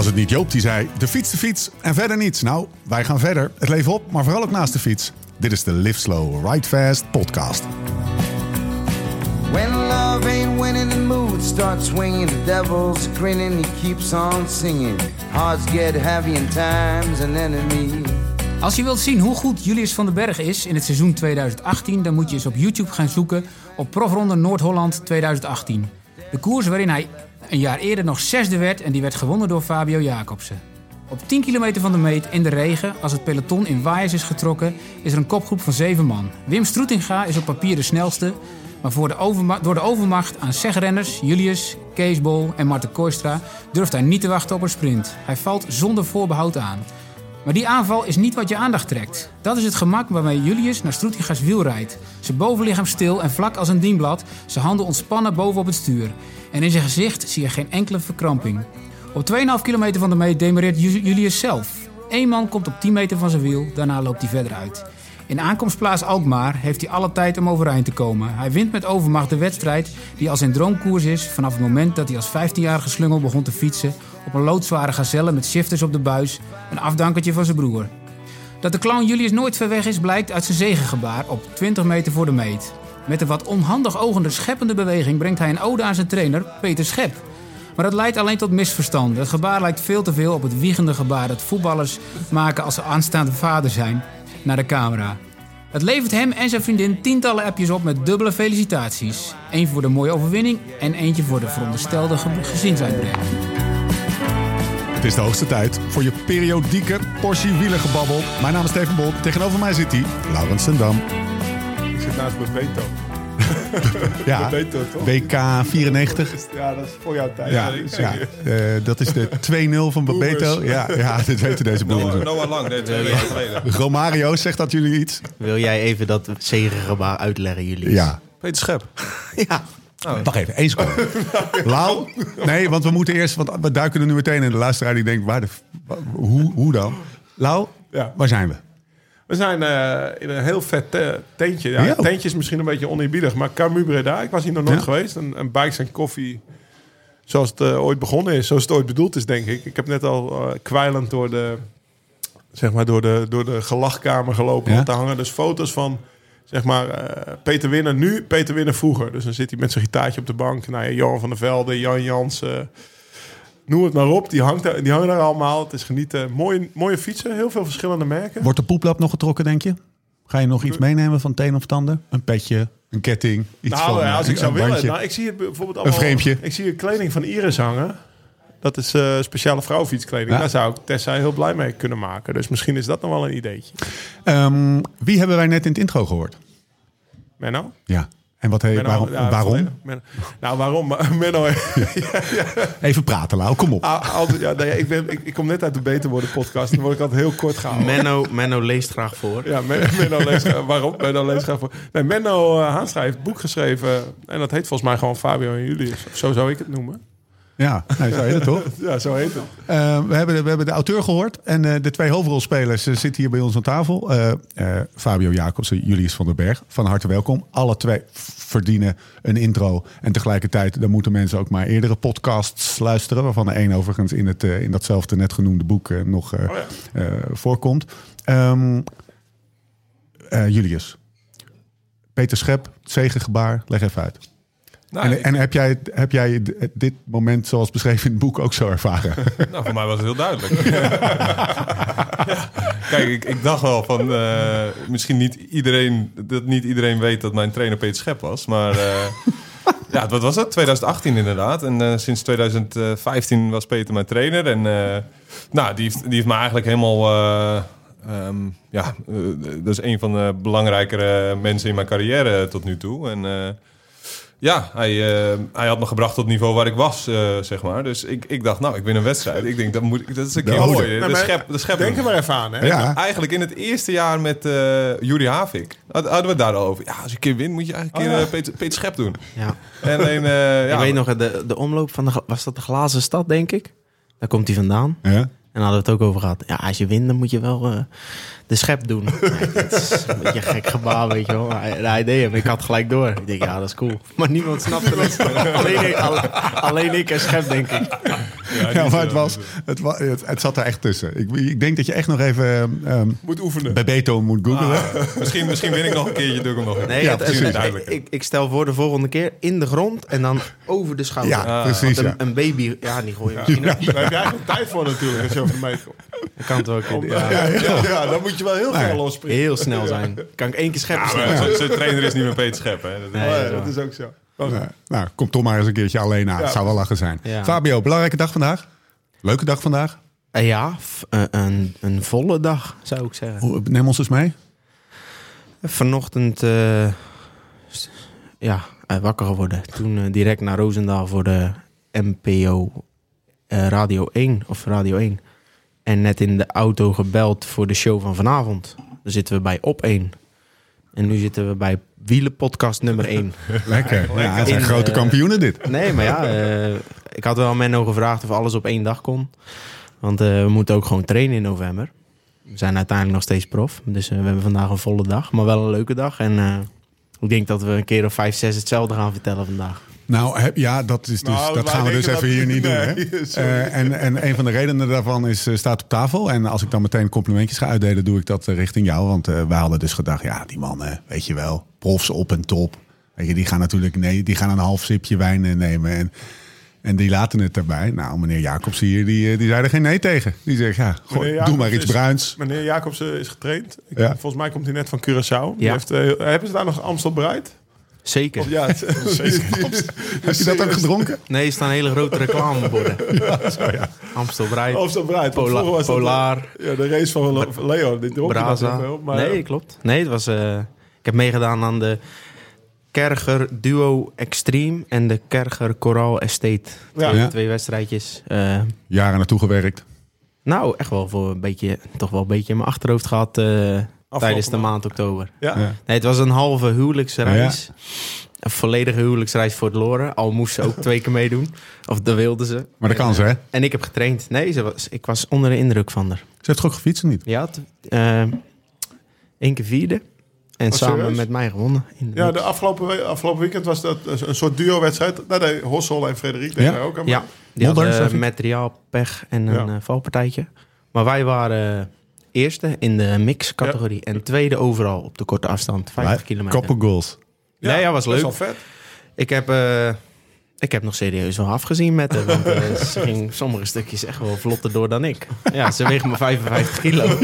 Was het niet Joop die zei: de fiets, de fiets en verder niets? Nou, wij gaan verder. Het leven op, maar vooral ook naast de fiets. Dit is de Live Slow, Ride Fast podcast. When love ain't winning, the mood starts swinging. The devil's grinning, he keeps on singing. Hearts get heavy and time's an enemy. Als je wilt zien hoe goed Julius van den Berg is in het seizoen 2018, dan moet je eens op YouTube gaan zoeken op Profronde Noord-Holland 2018. De koers waarin hij een jaar eerder nog zesde werd en die werd gewonnen door Fabio Jacobsen. Op 10 kilometer van de meet in de regen, als het peloton in waaiers is getrokken, is er een kopgroep van zeven man. Wim Stroetinga is op papier de snelste, maar voor de door de overmacht aan zegrenners, Julius, Kees Bol en Marten Kooistra, durft hij niet te wachten op een sprint. Hij valt zonder voorbehoud aan. Maar die aanval is niet wat je aandacht trekt. Dat is het gemak waarmee Julius naar Stroetinga's wiel rijdt. Zijn bovenlichaam stil en vlak als een dienblad, zijn handen ontspannen bovenop het stuur. En in zijn gezicht zie je geen enkele verkramping. Op 2,5 kilometer van de meet demareert Ju- Julius zelf. Eén man komt op 10 meter van zijn wiel, daarna loopt hij verder uit. In aankomstplaats Alkmaar heeft hij alle tijd om overeind te komen. Hij wint met overmacht de wedstrijd die als zijn droomkoers is... vanaf het moment dat hij als 15-jarige slungel begon te fietsen... op een loodzware gazelle met shifters op de buis, een afdankertje van zijn broer. Dat de clown Julius nooit ver weg is, blijkt uit zijn zegengebaar op 20 meter voor de meet. Met een wat onhandig ogende scheppende beweging brengt hij een ode aan zijn trainer, Peter Schep. Maar dat leidt alleen tot misverstanden. Het gebaar lijkt veel te veel op het wiegende gebaar dat voetballers maken als ze aanstaande vader zijn naar de camera. Het levert hem en zijn vriendin tientallen appjes op met dubbele felicitaties. Eén voor de mooie overwinning en eentje voor de veronderstelde ge- gezinsuitbreiding. Het is de hoogste tijd voor je periodieke portie wielergebabbel. Mijn naam is Steven Bol. Tegenover mij zit hij, Laurens Sendam. Ik zit naast Bebeto. Ja, Bebeto, toch? WK 94. Ja, dat is voor jouw tijd. Ja, eh, dat is de 2-0 van Bebeto. Boomers. Ja, ja, dit weten deze boeren. Noah Lang, nee, twee jaar geleden. Romario, zegt dat jullie iets? Wil jij even dat zegengebaar uitleggen, jullie? Ja. Peter Schep. ja. Wacht even, één seconde. Lau? Nee, want we moeten eerst, want we duiken er nu meteen in. De luisteraar die denkt, waar de, hoe, hoe dan? Lau, Ja. waar zijn we? We zijn eh, in een heel vet eh, tentje. Ja, tentje is misschien een beetje oneerbiedig, maar Camus Breda, ik was hier nog nooit Ja. geweest. Een, een bikes en koffie zoals het eh, ooit begonnen is, zoals het ooit bedoeld is, denk ik. Ik heb net al kwijlend door de, zeg maar, door de, door de gelachkamer gelopen. Want daar hangen dus foto's van, zeg maar, eh, Peter Winner nu, Peter Winner vroeger. Dus dan zit hij met zijn gitaartje op de bank. Nou ja, Johan van der Velde, Jan Jansen, noem het maar op. Die, hangt daar, die hangen daar allemaal. Het is genieten. Mooie, mooie fietsen, heel veel verschillende merken. Wordt de poeplap nog getrokken, denk je? Ga je nog iets meenemen van teen of tanden? Een petje, een ketting, iets nou, van ja, als een- ik zou een willen. Nou, ik zie het bijvoorbeeld allemaal. frameje. Ik zie een kleding van Iris hangen. Dat is eh, speciale vrouwenfietskleding. Ja. Daar zou ik Tessa heel blij mee kunnen maken. Dus misschien is dat nog wel een ideetje. Ehm, wie hebben wij net in het intro gehoord? Menno? Ja. En wat he, Menno, waarom? ja, waarom? Menno. Nou, waarom? Menno... Even praten, Lau. Kom op. Ah, altijd, ja, nee, ik, ben, ik, ik kom net uit de Beter Worden podcast. Dan word ik altijd heel kort gehouden. Menno, Menno leest graag voor. Ja, Men- Menno leest graag- Waarom? Menno leest graag voor. Nee, Menno uh, Haanstra heeft een boek geschreven. En dat heet volgens mij gewoon Fabio en Julius. Of zo zou ik het noemen. Ja, zo heet het toch? Ja, zo heet het. Eh, we, hebben de, we hebben de auteur gehoord. En eh, de twee hoofdrolspelers eh, zitten hier bij ons aan tafel. Fabio Jacobsen, Julius van den Berg. Van harte welkom. Alle twee verdienen een intro. En tegelijkertijd dan moeten mensen ook maar eerdere podcasts luisteren. Waarvan er één overigens in, het, in datzelfde net genoemde boek nog Oh ja. voorkomt. Ehm, eh, Julius. Peter Schep, zegengebaar. Leg even uit. Nou, en ik- en heb, jij, heb jij dit moment zoals beschreven in het boek ook zo ervaren? nou, voor mij was het heel duidelijk. Ja. Kijk, ik, ik dacht wel van... eh, misschien niet iedereen... Dat niet iedereen weet dat mijn trainer Peter Schep was. Maar eh, ja, wat was het? 2018 inderdaad. En eh, sinds 2015 was Peter mijn trainer. En nou, die heeft, die heeft me eigenlijk helemaal... eh, ehm, ja, dat is een van de belangrijkere mensen in mijn carrière tot nu toe. En... Ja, hij, eh, hij had me gebracht tot het niveau waar ik was, eh, zeg maar. Dus ik, ik dacht, nou, ik win een wedstrijd. Ik denk, dat, moet, ik- dat is een keer De mooi. Nee, De, maar schep, de schep Denk er maar even aan, hè? Ja. Eigenlijk in het eerste jaar met eh Juri Havik had- hadden we het daar al over. Ja, als je een keer wint, moet je eigenlijk een Oh, keer ja. eh, Peter, Peter Schep doen. Ja. En alleen, eh, ja, ik weet nog, de, de omloop van de... Was dat de glazen stad, denk ik? Daar komt hij vandaan. Ja? En hadden we het ook over gehad. Ja, als je wint, dan moet je wel eh, de schep doen. Ja, dat is een beetje een gek gebaar, weet je wel. Hij, hij deed hem. Ik had gelijk door. Ik denk, ja, dat is cool. Maar niemand snapte het. alleen, ik, alle- alleen ik en schep, denk ik. Ja, maar het, was, het, wa- het, het zat er echt tussen. Ik, ik denk dat je echt nog even ehm, Moet oefenen. bij Beto moet googlen. misschien, misschien win ik nog een keertje, doe ik hem nog Nee, Ja, het- het- precies. het- Duidelijk. ik, ik stel voor de volgende keer in de grond en dan over de schouder. Ja, precies. Want Ja. een, baby, ja, die gooi je misschien ook. Daar heb je eigenlijk tijd voor natuurlijk, meet komt. Dat kan het ook. Om- Ja, ja, ja, dan moet je wel heel ver losspringen. heel snel zijn. Kan ik één keer scheppen. Maar Zijn zijn trainer is niet meer Peter Schep, hè. Dat Nee, Oh, dat ja, is dat waar. is ook zo. Ja, nou, kom toch maar eens een keertje alleen aan. Ja. Het zou wel lachen zijn. Ja. Fabio, belangrijke dag vandaag? Leuke dag vandaag? Eh, Ja, f- eh, een, een volle dag, zou ik zeggen. Hoe- Neem ons eens mee. Vanochtend eh, s- ja, eh, wakker geworden. Toen eh, direct naar Roosendaal voor de NPO eh, Radio 1 of Radio 1. En net in de auto gebeld voor de show van vanavond. Dan zitten we bij Op 1. En nu zitten we bij Wielenpodcast nummer 1. Lekker. Ja, het zijn In, grote eh, kampioenen dit. Nee, maar ja, eh, ik had wel Menno gevraagd of alles op één dag kon. Want eh, we moeten ook gewoon trainen in november. We zijn uiteindelijk nog steeds prof. Dus we hebben vandaag een volle dag, maar wel een leuke dag. En eh, ik denk dat we een keer of vijf, zes hetzelfde gaan vertellen vandaag. Nou, heb- ja, dat, is dus, Nou, dat gaan we dus even hier niet Nee, doen. Hè? Eh, en, en een van de redenen daarvan is, eh, staat op tafel. En als ik dan meteen complimentjes ga uitdelen, doe ik dat eh, richting jou. Want eh wij hadden dus gedacht, ja, die mannen, weet je wel, profs op en top. Weet je, die gaan natuurlijk, nee, die gaan een half sipje wijn nemen. En, en die laten het erbij. Nou, meneer Jacobs hier, die, die zei er geen nee tegen. Die zegt, ja, goh, doe Jacobs maar iets is- bruins. Meneer Jacobsen is getraind. Ik- Ja. Volgens mij komt hij net van Curaçao. Die. Heeft, eh, hebben ze daar nog Amstel bereid? Zeker. Of ja, het, Heb je dat ook gedronken? Nee, er staan hele grote reclameborden. Amstel Breit, Amstel Breid. want Pola- was dat, Polar, ja, de race van Le- van Leo. Die dronk je dat Braza. veel, maar nee, klopt. Nee, het was, eh, ik heb meegedaan aan de Kerger Duo Extreme en de Kerger Coral Estate. Twee, Ja. twee wedstrijdjes. Eh, Jaren naartoe gewerkt. Nou, echt wel voor een beetje, toch wel een beetje in mijn achterhoofd gehad eh, tijdens de maand. oktober. Ja. Ja. Nee, het was een halve huwelijksreis. Een volledige huwelijksreis voor het Loren. Al moest ze ook twee keer meedoen. Of dat wilden ze. Maar dat kan ze, hè? En ik heb getraind. Nee, ze was, ik was onder de indruk van haar. Ze heeft toch ook gefietst niet? Ja, eh, één keer vierde. En Oh, samen serieus? met mij gewonnen. In de Ja, de afgelopen, we- afgelopen weekend was dat een soort duo-wedstrijd. Daar deed Hossel en Frederik Ja. ook aan. Ja, die hadden ik. materiaal, pech en een Ja. eh, valpartijtje. Maar wij waren eerste in de mix-categorie. En tweede overal op de korte afstand, 50 kilometer. Couple goals. Ja, ja, was Dat is leuk. wel vet. Ik heb, eh, ik heb nog serieus wel afgezien met haar. Want eh, ze ging sommige stukjes echt wel vlotter door dan ik. Ja, ze weegt maar 55 kilo.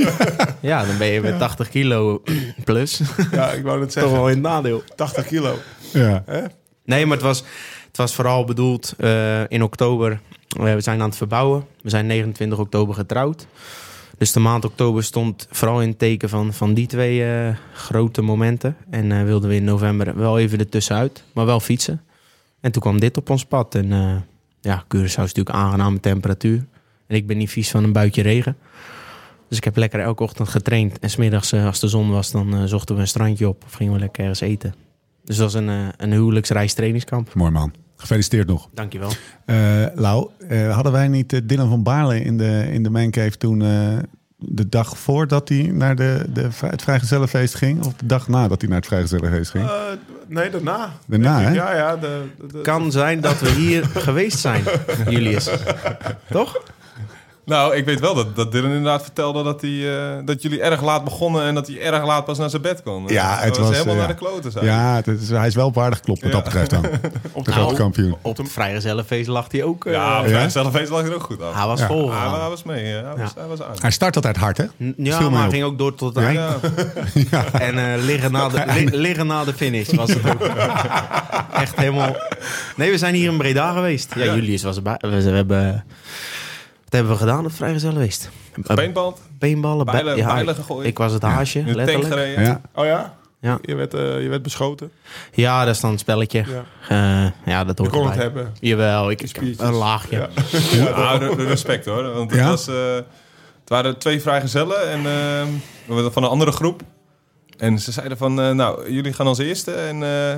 Ja, dan ben je met 80 kilo plus. Ja, ik wou net Toch zeggen. wel in het nadeel. 80 kilo. Ja. Hè? Nee, maar het was, het was vooral bedoeld eh, in oktober. eh, we zijn aan het verbouwen. We zijn 29 oktober getrouwd. Dus de maand oktober stond vooral in het teken van, van die twee eh, grote momenten. En eh, wilden we in november wel even ertussenuit, maar wel fietsen. En toen kwam dit op ons pad. En eh ja, Curaçao is natuurlijk aangename temperatuur. En ik ben niet vies van een buitje regen. Dus ik heb lekker elke ochtend getraind. En smiddags, als de zon was, dan zochten we een strandje op. Of gingen we lekker ergens eten. Dus dat was een, een huwelijksreis trainingskamp. Mooi man. Gefeliciteerd nog. Dankjewel. Eh Lau, eh, hadden wij niet eh, Dylan van Baarle in de, in de mancave toen eh, de dag voordat hij naar de, de, vrij- het vrijgezellenfeest ging? Of de dag nadat hij naar het vrijgezellenfeest ging? Eh, nee, daarna. Daarna, hè? Ja, ja. De, de, de- Kan zijn dat we hier geweest zijn, Julius. Toch? Nou, ik weet wel dat, dat Dylan inderdaad vertelde dat, hij, eh, dat jullie erg laat begonnen en dat hij erg laat pas naar zijn bed kon. Ja, Dat het was, helemaal eh, naar ja. de kloten zijn. Ja, het is, hij is wel op aardig klopt wat dat betreft dan. De grote kampioen. Op het vrijgezellenfeest lag hij ook. eh, Ja, op Ja? ja? zelf lag hij ook goed af. hij was Ja. vol. Hij was mee, hij, was, hij was aan. Hij start altijd hard, hè? N- Ja, maar hij op. ging ook door tot het Ja? eind. Ja. En eh, liggen, na de, li- liggen na de finish was het ook. Echt helemaal... Nee, we zijn hier in Breda geweest. Ja, Julius was erbij. We, we hebben... Wat hebben we gedaan op? Eh, Paintball, Beenballen. Bijlen- ja, bijlen ik- gegooid. Ik was het haasje, tank letterlijk. gereden. Ja. Oh ja? Ja. Je, werd, eh, je werd beschoten. Ja, dat is dan een spelletje. Ja. Eh, ja, dat Je hoort kon het hebben. Jawel, ik, ik een laagje. Ja. De respect hoor. Want het, Ja? was, eh, het waren twee vrijgezellen en, eh, we waren van een andere groep. En ze zeiden van, eh, nou, jullie gaan als eerste en, eh,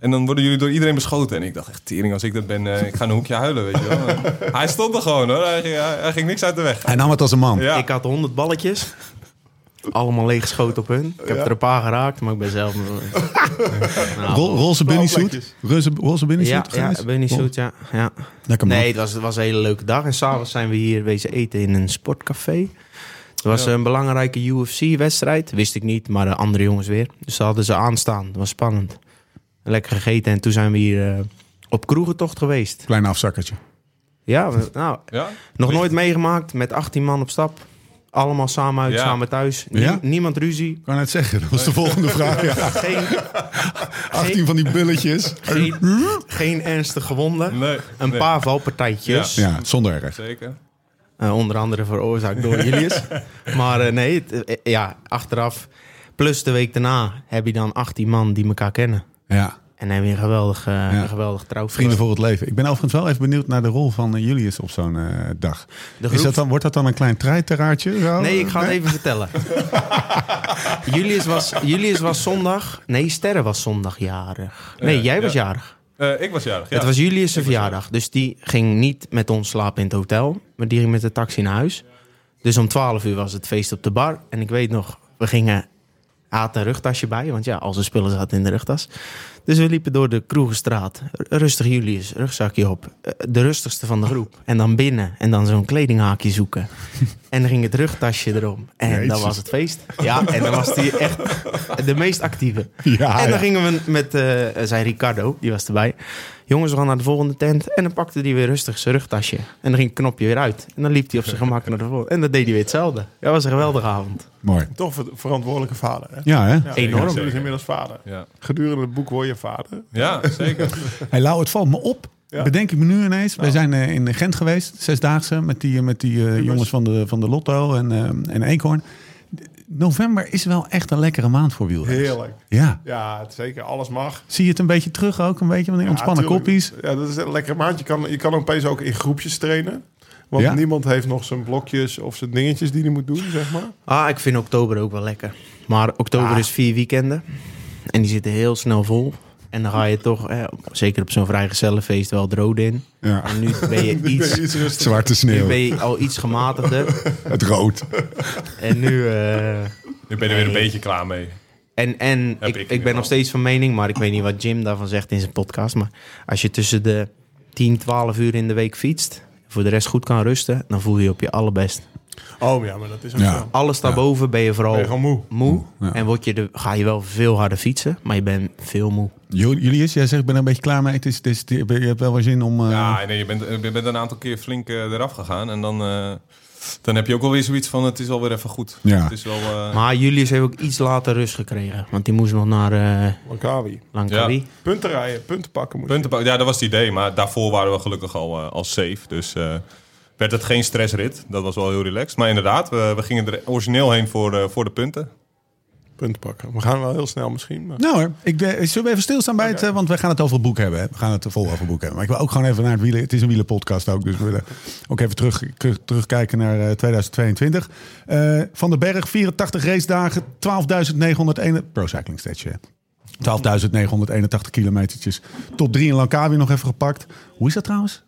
en dan worden jullie door iedereen beschoten. En ik dacht echt, tering, als ik dat ben, eh, ik ga een hoekje huilen, weet je wel. Hij stond er gewoon hoor, hij, ging- hij, hij ging niks uit de weg. Hij nam het als een man. Ja. Ik had 100 balletjes. Allemaal leeggeschoten op hun. Ik heb er een paar geraakt, maar ik ben zelf... Nou, Ro- roze bunnysuit. Roze, roze ja, bunnysuit ja, zo, ja. ja. Lekker man. Nee, het was, het was een hele leuke dag. En s'avonds zijn we hier wezen eten in een sportcafé. Het was een belangrijke UFC-wedstrijd. Wist ik niet, maar de andere jongens weer. Dus ze hadden ze aanstaan. Dat was spannend. Lekker gegeten. En toen zijn we hier eh, op kroegentocht geweest. Klein afzakkertje. Ja, we- nou, Ja? nog nooit meegemaakt. Met 18 man op stap. Allemaal samen uit, Ja. samen thuis. Nie- Ja? Niemand ruzie. Ik kan net zeggen, dat was de volgende vraag. Ja. Geen, 18 van die bulletjes. geen, geen ernstige gewonden. Nee. Een nee. paar valpartijtjes. Ja, zonder erg. Zeker. Eh, onder andere veroorzaakt door Julius. maar eh, nee, het, eh, ja, achteraf. Plus de week daarna heb je dan 18 man die elkaar kennen. Ja, En dan heb je een geweldig, eh Ja. een geweldig trouwfeest. vrienden voor het leven. Ik ben overigens wel even benieuwd naar de rol van eh, Julius op zo'n eh, dag. Is dat dan, wordt dat dan een klein treiteraartje? zo? Nee, ik ga het even vertellen. Julius, was, Julius was zondag... Nee, Sterre was zondag jarig. Nee, jij was ja. jarig. Eh, ik was jarig, ja. Het was Julius' verjaardag. Dus die ging niet met ons slapen in het hotel. Maar die ging met de taxi naar huis. Dus om 12 uur was het feest op de bar. En ik weet nog, we gingen... Hij had een rugtasje bij, want ja, al zijn spullen zaten in de rugtas. Dus we liepen door de Kroegenstraat. Rustig Julius, rugzakje op. Eh, De rustigste van de groep. En dan binnen. En dan zo'n kledinghaakje zoeken. En dan ging het rugtasje erom. En dan was het feest. Ja, en dan was hij echt de meest actieve. Ja, en dan ja. gingen we met, eh zei Ricardo, die was erbij. Jongens, we gaan naar de volgende tent. En dan pakte hij weer rustig zijn rugtasje. En dan ging het knopje weer uit. En dan liep hij op zijn gemak naar de volgende. En dan deed hij weer hetzelfde. Dat was een geweldige avond. Mooi. Toch ver- verantwoordelijke vader. Hè? Ja, hè? Ja, Enorm. Hij is inmiddels vader. Ja. Gedurende het boek word je vader. ja, zeker. Hey, Lau, het valt me op. Ja. Bedenk ik me nu ineens. Wij zijn eh, in Gent geweest, zesdaagse, met die, met die eh, jongens van de, van de Lotto en, eh en Eekhoorn. November is wel echt een lekkere maand voor wielrenners. Heerlijk. Ja. Ja, zeker. Alles mag. Zie je het een beetje terug ook? Een beetje van die ontspannen koppies? Ja, dat is een lekkere maand. Je kan, je kan opeens ook in groepjes trainen. Want Ja. niemand heeft nog zijn blokjes of zijn dingetjes die hij moet doen, zeg maar. Ah, ik vind oktober ook wel lekker. Maar oktober is vier weekenden. En die zitten heel snel vol. En dan ga je toch, eh, zeker op zo'n vrijgezellenfeest, wel het rode in. Ja. En nu ben je iets. Zwarte nu sneeuw. ben je al iets gematigder. Het rood. En nu... eh, Nu ben je er weer een beetje klaar mee. En, en Heb ik, ik ik, ben nog steeds van mening, maar ik weet niet wat Jim daarvan zegt in zijn podcast. Maar als je tussen de 10, 12 uur in de week fietst, voor de rest goed kan rusten, dan voel je je op je allerbest. Oh ja, maar dat is ook Ja. zo. Alles daarboven ben je vooral Ben je gewoon moe. moe. Ja. En word je de, ga je wel veel harder fietsen, maar je bent veel moe. Ju- Julius, jij zegt ik ben er een beetje klaar mee. Het is, het is, je hebt wel weer zin om... eh, Ja, nee, je bent, je bent een aantal keer flink eh, eraf gegaan. En dan, eh, dan heb je ook wel weer zoiets van, het is alweer even goed. Ja. Het is wel... eh, Maar Julius heeft ook iets later rust gekregen, want die moest nog naar eh Langkawi. Langkawi. Punten rijden, punten pakken moet je. punten pakken. Ja, dat was het idee. Maar daarvoor waren we gelukkig al, eh, al safe. Dus eh, werd het geen stressrit. Dat was wel heel relaxed. Maar inderdaad, we, we gingen er origineel heen voor, de voor de punten. Punten pakken. We gaan wel heel snel misschien. Maar... Nou hoor, ik, eh, zullen we even stilstaan bij het... eh, want we gaan het over het boek hebben. hè. We gaan het vol over het boek hebben. Maar ik wil ook gewoon even naar het wielen. Het is een wielenpodcast ook. Dus we willen ook even terug, terug- terugkijken naar eh, 2022. Eh, van den Berg, 84 racedagen, 12.901... Pro Cycling Stats, hè. 12.981 kilometertjes. Top 3 in Langkawi nog even gepakt. Hoe is dat trouwens?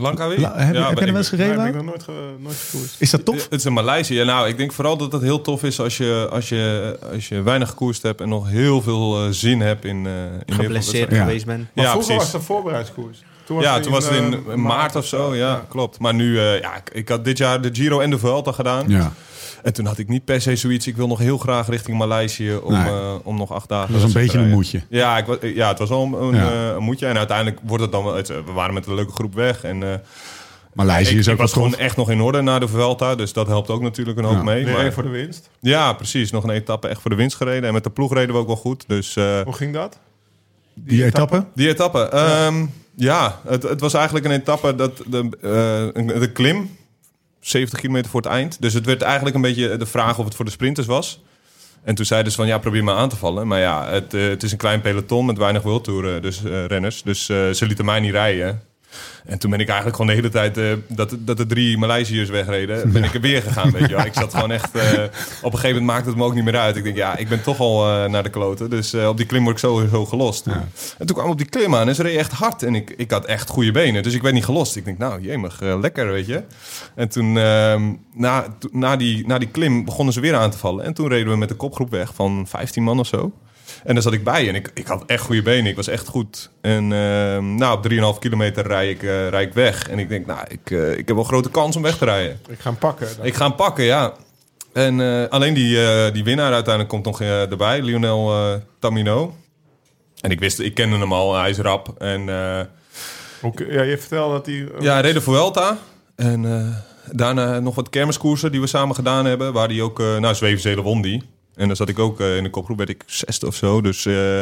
Langkawi? La- heb, je- heb je er wel eens Nee, gereden? heb ik nog nooit, ge, nooit gekoerst. Is dat tof? Het is in Maleisië. Ja, nou, ik denk vooral dat het heel tof is als je, als je, als je weinig gekoerst hebt en nog heel veel eh, zin hebt in, eh in Geblesseerd Ja. geweest ben. Maar Ja, vroeger precies. was het een voorbereidskoers. Toen ja, toen was het in eh, maart of zo. Ja, klopt. Maar nu, eh, ja, ik, ik had dit jaar de Giro en de Vuelta gedaan. Ja, En toen had ik niet per se zoiets. Ik wil nog heel graag richting Maleisië om, Nee. eh, om nog acht dagen. dat was een beetje een moedje. Ja, ik, ja, het was wel een, een, Ja. eh, een moedje. En uiteindelijk wordt het dan wel... het, we waren met een leuke groep weg. En eh, Maleisië ik, is ook was gewoon echt nog in orde na de Vuelta. Dus dat helpt ook natuurlijk een hoop Ja. mee. Maar, voor de winst. ja, precies. Nog een etappe echt voor de winst gereden. En met de ploeg reden we ook wel goed. Dus... eh, Hoe ging dat? Die etappe? Die etappe. ehm, ja, het, het was eigenlijk een etappe dat de, eh, de klim, 70 kilometer voor het eind. Dus het werd eigenlijk een beetje de vraag of het voor de sprinters was. En toen zeiden ze van, ja, probeer maar aan te vallen. Maar ja, het, eh, het is een klein peloton met weinig World Tour dus, eh, renners. Dus ze lieten mij niet rijden. En toen ben ik eigenlijk gewoon de hele tijd eh, dat, dat de drie Maleisiërs wegreden, ben ik er weer gegaan. Weet je wel. Ik zat gewoon echt. eh, op een gegeven moment maakte het me ook niet meer uit. Ik denk, ja, ik ben toch al eh, naar de kloten. Dus op die klim word ik sowieso gelost. En toen kwam op die klim aan en ze reed echt hard. En ik, ik had echt goede benen. Dus ik werd niet gelost. Ik denk, nou, jemig, lekker, weet je. En toen, ehm, na, na, die, na die klim, begonnen ze weer aan te vallen. En toen reden we met de kopgroep weg van 15 man of zo. En daar zat ik bij en ik, ik had echt goede benen. Ik was echt goed. En ehm, nou, op 3,5 kilometer rijd ik, eh, rijd ik weg. En ik denk, nou, ik, eh, ik heb wel grote kans om weg te rijden. Ik ga hem pakken. Ik ga hem pakken, ja. En eh, alleen die, die winnaar uiteindelijk komt nog erbij, Lionel Tamino. En ik wist, ik kende hem al, hij is rap. En ja, je vertelde dat hij... ja, de Vuelta. En daarna nog wat kermiskoersen die we samen gedaan hebben. Waar hij ook, nou, Zwevenzelen won die. En dan zat ik ook eh, in de kopgroep, werd ik zesde of zo. Dus eh,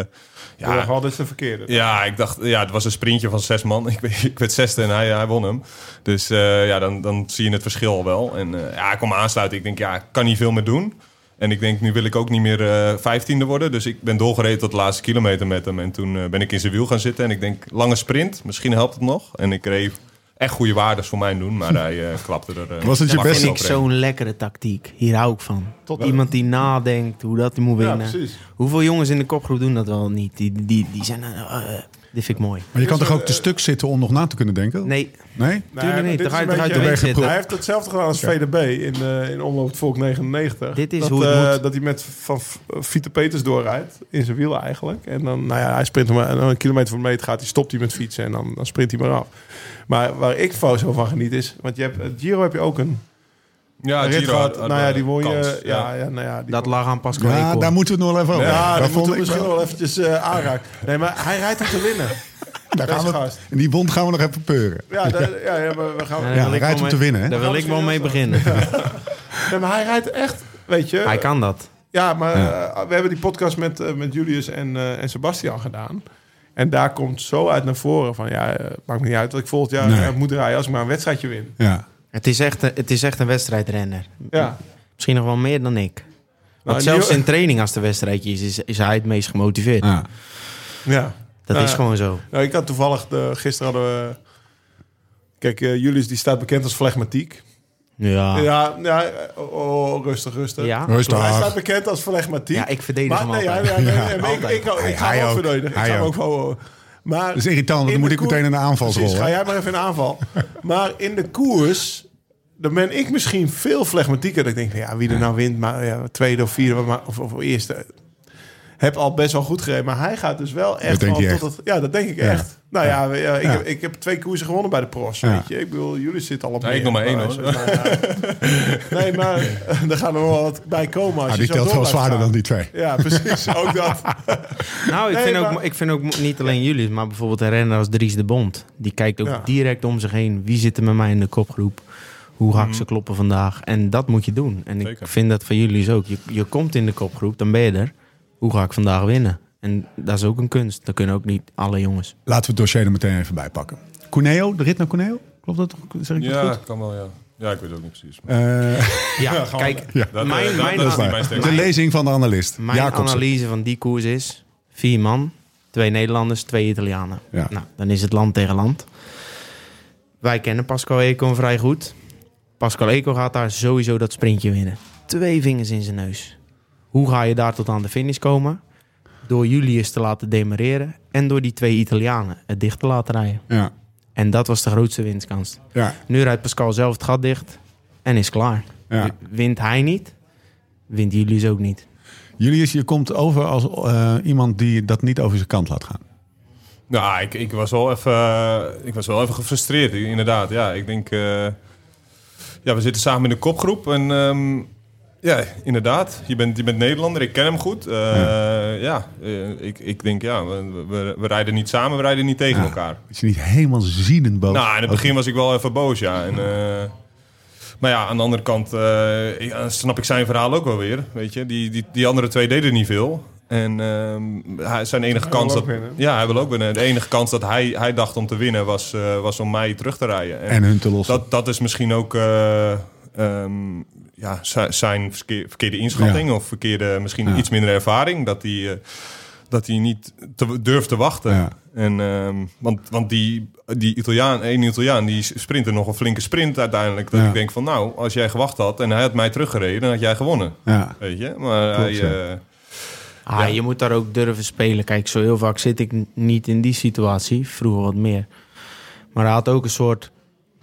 Ja, dit is de verkeerde. ja, ik dacht, ja, het was een sprintje van zes man. Ik, werd- ik werd zesde en hij, hij won hem. Dus eh, ja, dan, dan zie je het verschil wel. En ja, ik kwam aansluiten. Ik denk, ja, ik kan niet veel meer doen. En ik denk, nu wil ik ook niet meer vijftiende worden. Dus ik ben doorgereden tot de laatste kilometer met hem. En toen ben ik in zijn wiel gaan zitten. En ik denk, lange sprint, misschien helpt het nog. En ik kreeg echt goede waardes voor mijn doen. Maar hij eh, klapte er... eh, Was het je vind ik zo'n lekkere tactiek. Hier hou ik van. Tot iemand die nadenkt hoe dat hij moet Ja, winnen. precies. Hoeveel jongens in de kopgroep doen dat wel niet? Die, die, die zijn... eh, eh, dit vind ik mooi. Maar je kan toch ook te stuk zitten om nog na te kunnen denken? Nee, Nee? Tuurlijk niet. zitten. Hij heeft hetzelfde gedaan als VDB in, eh, in Omloop het Volk 99. Dit is dat, hoe het eh, moet. Dat hij met van F- Vieter Peters doorrijdt. In zijn wiel eigenlijk. En dan, nou ja, hij sprint hem en dan een kilometer voor de meter gaat hij, stopt hij met fietsen en dan, dan sprint hij maar af. Maar waar ik zo van geniet is, want je hebt, Giro heb je ook een, Ja, rit Giro gehad. had- had nou ja, die won je. kans, ja, ja, nou ja, die dat lag aan Pascal Ja, daar moeten we het nog wel even over. Ja, Daar moeten we misschien wel- eventjes eh aanraken. Nee, maar hij rijdt om te winnen. Daar gaan we, gast. en die wond gaan we nog even peuren. Ja, daar- ja, ja, maar we gaan. Ja, ik rijdt om te winnen, hè? Daar wil ik wel mee beginnen. Nee, maar hij rijdt echt, weet je. Hij kan dat. Ja, maar eh, we hebben die podcast met, eh, met Julius en, eh, en Sebastian gedaan. En daar komt zo uit naar voren van... ja, maakt me niet uit dat ik volgend jaar Nee. moet rijden... als ik maar een wedstrijdje win. Ja. Het is echt, een- het is echt een wedstrijdrenner. Ja. Misschien nog wel meer dan ik. Want Nou, zelfs die- in training als de wedstrijdje is, is, is hij het meest gemotiveerd. Ja. Ja. Dat Nou is gewoon zo. Nou, ik had toevallig... De, gisteren hadden we... Kijk, eh, Julius die staat bekend als flegmatiek. Ja. Ja, Ja, ja oh, oh, rustig, rustig. ja. Rustig. Hij staat bekend als flegmatiek. ik verdedig maar, hem nee, altijd. ja, ja, nee, nee, maar ik, Altijd. ik, ik, Hij- ga hij hem ook ook. verdedigen. Ik Hij ga hem ook ook. gewoon... Maar Dat is irritant, dan moet ik meteen in de aanvalsrol. Precies, ga jij maar even in aanval. maar in de koers, dan ben ik misschien veel flegmatieker. Dat ik denk, ja, wie er nou wint, maar ja, tweede of vierde maar- of, of eerste. Heb al best wel goed gereden. Maar hij gaat dus wel echt... het, ja, dat denk ik echt. Nou ja, we- ja, ik, Ja. Heb, ik heb twee koersen gewonnen bij de pros. Ja. Weet je? Ik bedoel, jullie zitten al op Nee, ik nog maar één, hoor. je- nou, nee, maar eh, er gaan er wel wat bij komen als Ah, je die zo telt wel zwaarder gaan. dan die twee. Ja, precies. Ook dat. Nou, ik, Nee, vind ook, ik vind ook niet alleen jullie, maar bijvoorbeeld een renner als Dries de Bond. Die kijkt ook Ja. direct om zich heen. Wie zit er met mij in de kopgroep? Hoe ga ik ze kloppen vandaag? En dat moet je doen. En ik Zeker. vind dat van jullie is ook. Je, je komt in de kopgroep, dan ben je er. Hoe ga ik vandaag winnen? En dat is ook een kunst. Dat kunnen ook niet alle jongens. Laten we het dossier er meteen even bij pakken. Cuneo, de rit naar Cuneo? Klopt dat? Zeg ik dat Ja, goed? kan wel, ja. Ja, ik weet het ook niet precies. maar- Eh, Ja, kijk, Ja. Dat, Mijn- eh, dat- mijn- dat is niet mijn- de lezing van de analist. mijn Jacobsen. analyse van die koers is... vier man, twee Nederlanders, twee Italianen. Ja. Nou, dan is het land tegen land. Wij kennen Pascal Eco vrij goed. Pascal Eco gaat daar sowieso dat sprintje winnen. Twee vingers in zijn neus. Hoe ga je daar tot aan de finish komen? Door Julius te laten demareren en door die twee Italianen het dicht te laten rijden. Ja. En dat was de grootste winstkans. Ja. Nu rijdt Pascal zelf het gat dicht en is klaar. Ja. Wint hij niet, wint Julius ook niet. Julius, je komt over als eh, iemand die dat niet over zijn kant laat gaan. Nou, ik, ik, was wel even, eh, ik was wel even gefrustreerd, inderdaad. Ja, ik denk... eh, ja, we zitten samen in de kopgroep en... ehm, ja, inderdaad. Je bent, je bent Nederlander, ik ken hem goed. Eh, ja, eh, ik, ik denk, ja, we, we, we rijden niet samen, we rijden niet tegen Ja. elkaar. Is je niet helemaal ziedend boos? Nou, in het begin was ik wel even boos, ja. En, eh, maar ja, aan de andere kant snap ik zijn verhaal ook wel weer. Weet je, die, die, die andere twee deden niet veel. En ehm, hij, zijn enige Hij kans dat. winnen. Ja, hij wil ook winnen. De enige kans dat hij, hij dacht om te winnen was, eh, was om mij terug te rijden. En En hun te lossen. dat, dat is misschien ook. eh, ehm, ja, zi- zijn verkeer- verkeerde inschatting of verkeerde, misschien Ja. iets minder ervaring, dat hij, eh, dat hij niet te, durft te wachten. Ja. En, ehm, want, want die, die Italiaan, één Italiaan, die sprintte nog een flinke sprint uiteindelijk. Dat Ja. ik denk van, nou, als jij gewacht had en hij had mij teruggereden, dan had jij gewonnen. Ja. Weet je? Maar Klopt, hij, ja. eh, Ah, Ja. Je moet daar ook durven spelen. Kijk, zo heel vaak zit ik niet in die situatie. Vroeger wat meer. Maar hij had ook een soort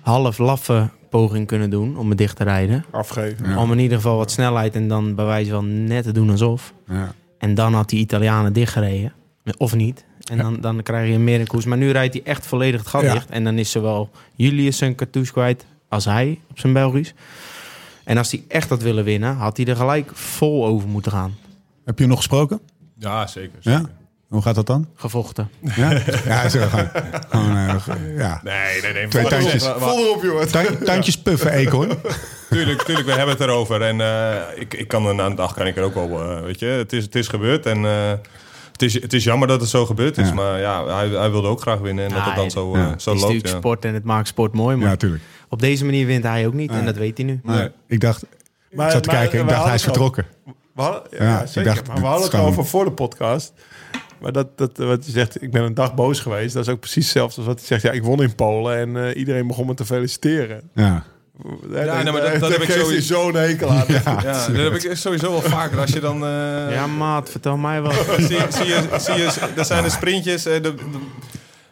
half laffe poging kunnen doen om me dicht te rijden. Afgeven. Ja. Om in ieder geval wat snelheid en dan bij wijze van net te doen alsof. Ja. En dan had die Italianen dichtgereden. Of niet. En Ja. dan, dan krijg je meer een koers. Maar nu rijdt hij echt volledig het gat Ja. dicht. En dan is zowel Julius zijn cartouche kwijt als hij op zijn Belgisch. En als hij echt had willen winnen, had hij er gelijk vol over moeten gaan. Heb je hem nog gesproken? ja, zeker. Ja? Hoe gaat dat dan? Gevochten. Ja, ja zo gewoon. gewoon eh, ja. Nee, nee, nee. Twee Vol erop, jongen. Tuin- tuintjes puffen, eekhoorn. Tuurlijk, tuurlijk, we hebben het erover. En eh, ik, ik kan er na een dag kan ik er ook wel, eh, weet je, het is, het is gebeurd. En eh, het, is, het is jammer dat het zo gebeurd is. Ja. Maar ja, hij, hij wilde ook graag winnen. En dat het dan zo, ja. zo Het is loopt. natuurlijk Ja. sport en het maakt sport mooi. Maar Ja, tuurlijk. op deze manier wint hij ook niet. En dat weet hij nu. Nee, ik dacht, ik Maar- zat te maar- kijken, ik dacht hij is het vertrokken. We hadden, ja, ik zeker. dacht, maar we hadden is het gewoon- over voor de podcast. Maar dat, dat, wat je zegt, ik ben een dag boos geweest. Dat is ook precies hetzelfde als wat hij zegt. Ja, ik won in Polen en eh, iedereen begon me te feliciteren. Ja. Ja, nee, maar dat- dat heb ik sowieso- zo'n hekel aan. Ja, dat heb ik sowieso wel vaker. Als je dan... eh, Ja, maat, vertel mij wel. zie, zie je, zie je, er zijn de sprintjes... eh, de, de,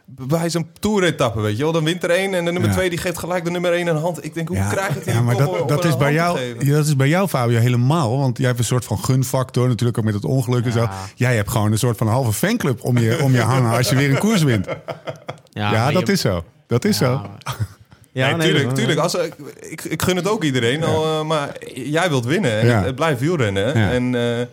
bij zo'n toeretappe, weet je wel. Dan wint er één en de nummer Ja. twee die geeft gelijk de nummer één een hand. Ik denk, hoe Ja, krijg ik het ja, maar dat, dat, is bij jou, Ja. dat is bij jou, Fabio, helemaal. Want jij hebt een soort van gunfactor, natuurlijk ook met het ongeluk en zo. Jij hebt gewoon een soort van halve fanclub om je, om je hangen als je weer een koers wint. Ja, dat je- is zo. Dat is Ja, zo. Ja, nee, tuurlijk, dat- tuurlijk. Als, ik, ik, ik gun het ook iedereen, al, eh, maar jij wilt winnen. En Ja. het, blijft wielrennen. Ja. En eh,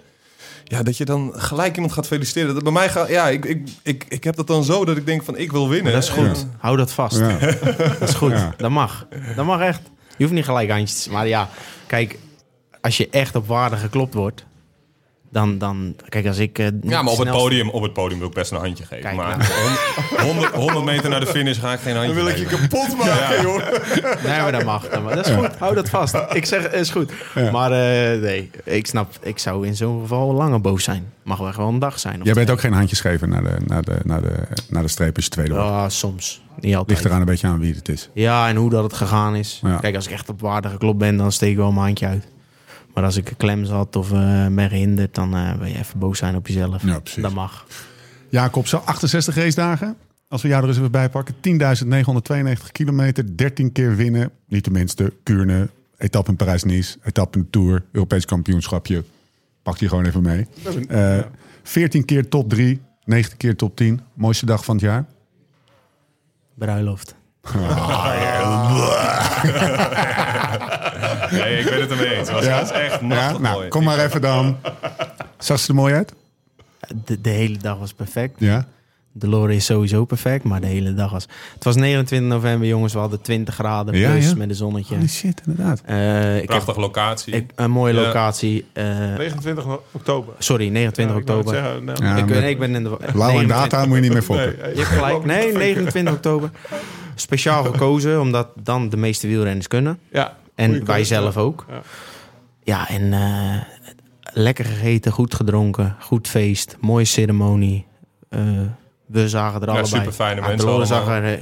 ja, dat je dan gelijk iemand gaat feliciteren. Dat bij mij gaat, ja, ik, ik, ik, ik heb dat dan zo dat ik denk van ik wil winnen. Dat is goed. Hou dat vast. Ja. Dat is goed. Ja. Dat mag. Dat mag echt. Je hoeft niet gelijk handjes te... Maar ja, kijk, als je echt op waarde geklopt wordt... Dan, dan kijk, als ik... eh, Ja, maar op het, podium, op het podium wil ik best een handje geven. Kijk, maar nou. 100, 100 meter naar de finish ga ik geen handje Dan wil ik je geven. kapot maken, joh. Nee, maar dat mag. Dat, is goed. Hou dat vast. Ik zeg, is goed. Maar eh, nee, ik snap, ik zou in zo'n geval langer boos zijn. Mag wel gewoon een dag zijn. of Jij bent ook geen handjes geven naar de, naar de, naar de, naar de streep als je tweede wordt. Ja, soms. Niet altijd. Ligt eraan een beetje aan wie het is. Ja, en hoe dat het gegaan is. Ja. Kijk, als ik echt op waarde geklopt ben, dan steek ik wel mijn handje uit. Maar als ik een klem zat of eh, ben gehinderd, dan eh wil je even boos zijn op jezelf. Ja, precies. Dat mag. Jacob, zo 68 race dagen. Als we jou er eens even bij pakken. 10.992 kilometer, 13 keer winnen. Niet tenminste, Kuurne, etappe in Parijs-Nice, etappe in de Tour, Europees kampioenschapje. Pak die gewoon even mee. Eh 14 keer top 3, 19 keer top 10. Mooiste dag van het jaar. Bruiloft. Nee, ik ben het ermee eens. Het was, echt nou, mooi. kom maar even dan. Zag ze er mooi uit? De, de hele dag was perfect. Ja. De Lore is sowieso perfect, maar de hele dag was... Het was 29 november, jongens. We hadden 20 graden Ja, plus ja. met een zonnetje. Holy shit, inderdaad. Eh, ik heb Prachtige locatie. ik- een mooie Ja. locatie. eh, 29 oktober. sorry, 29 Ja, ik wou het oktober. zeggen, nou, Ja, ik, nee, ik ben in de... Blauw en 29 data moet je niet meer foppen. nee, Je hebt gelijk. Nee, 29 oktober. Speciaal gekozen, omdat dan de meeste wielrenners kunnen. Ja, En wij zelf ook. Ja. Ja, en eh, lekker gegeten, goed gedronken, goed feest, mooie ceremonie. Eh, we zagen er Ja, allebei. superfijne Ja, mensen zag er eh,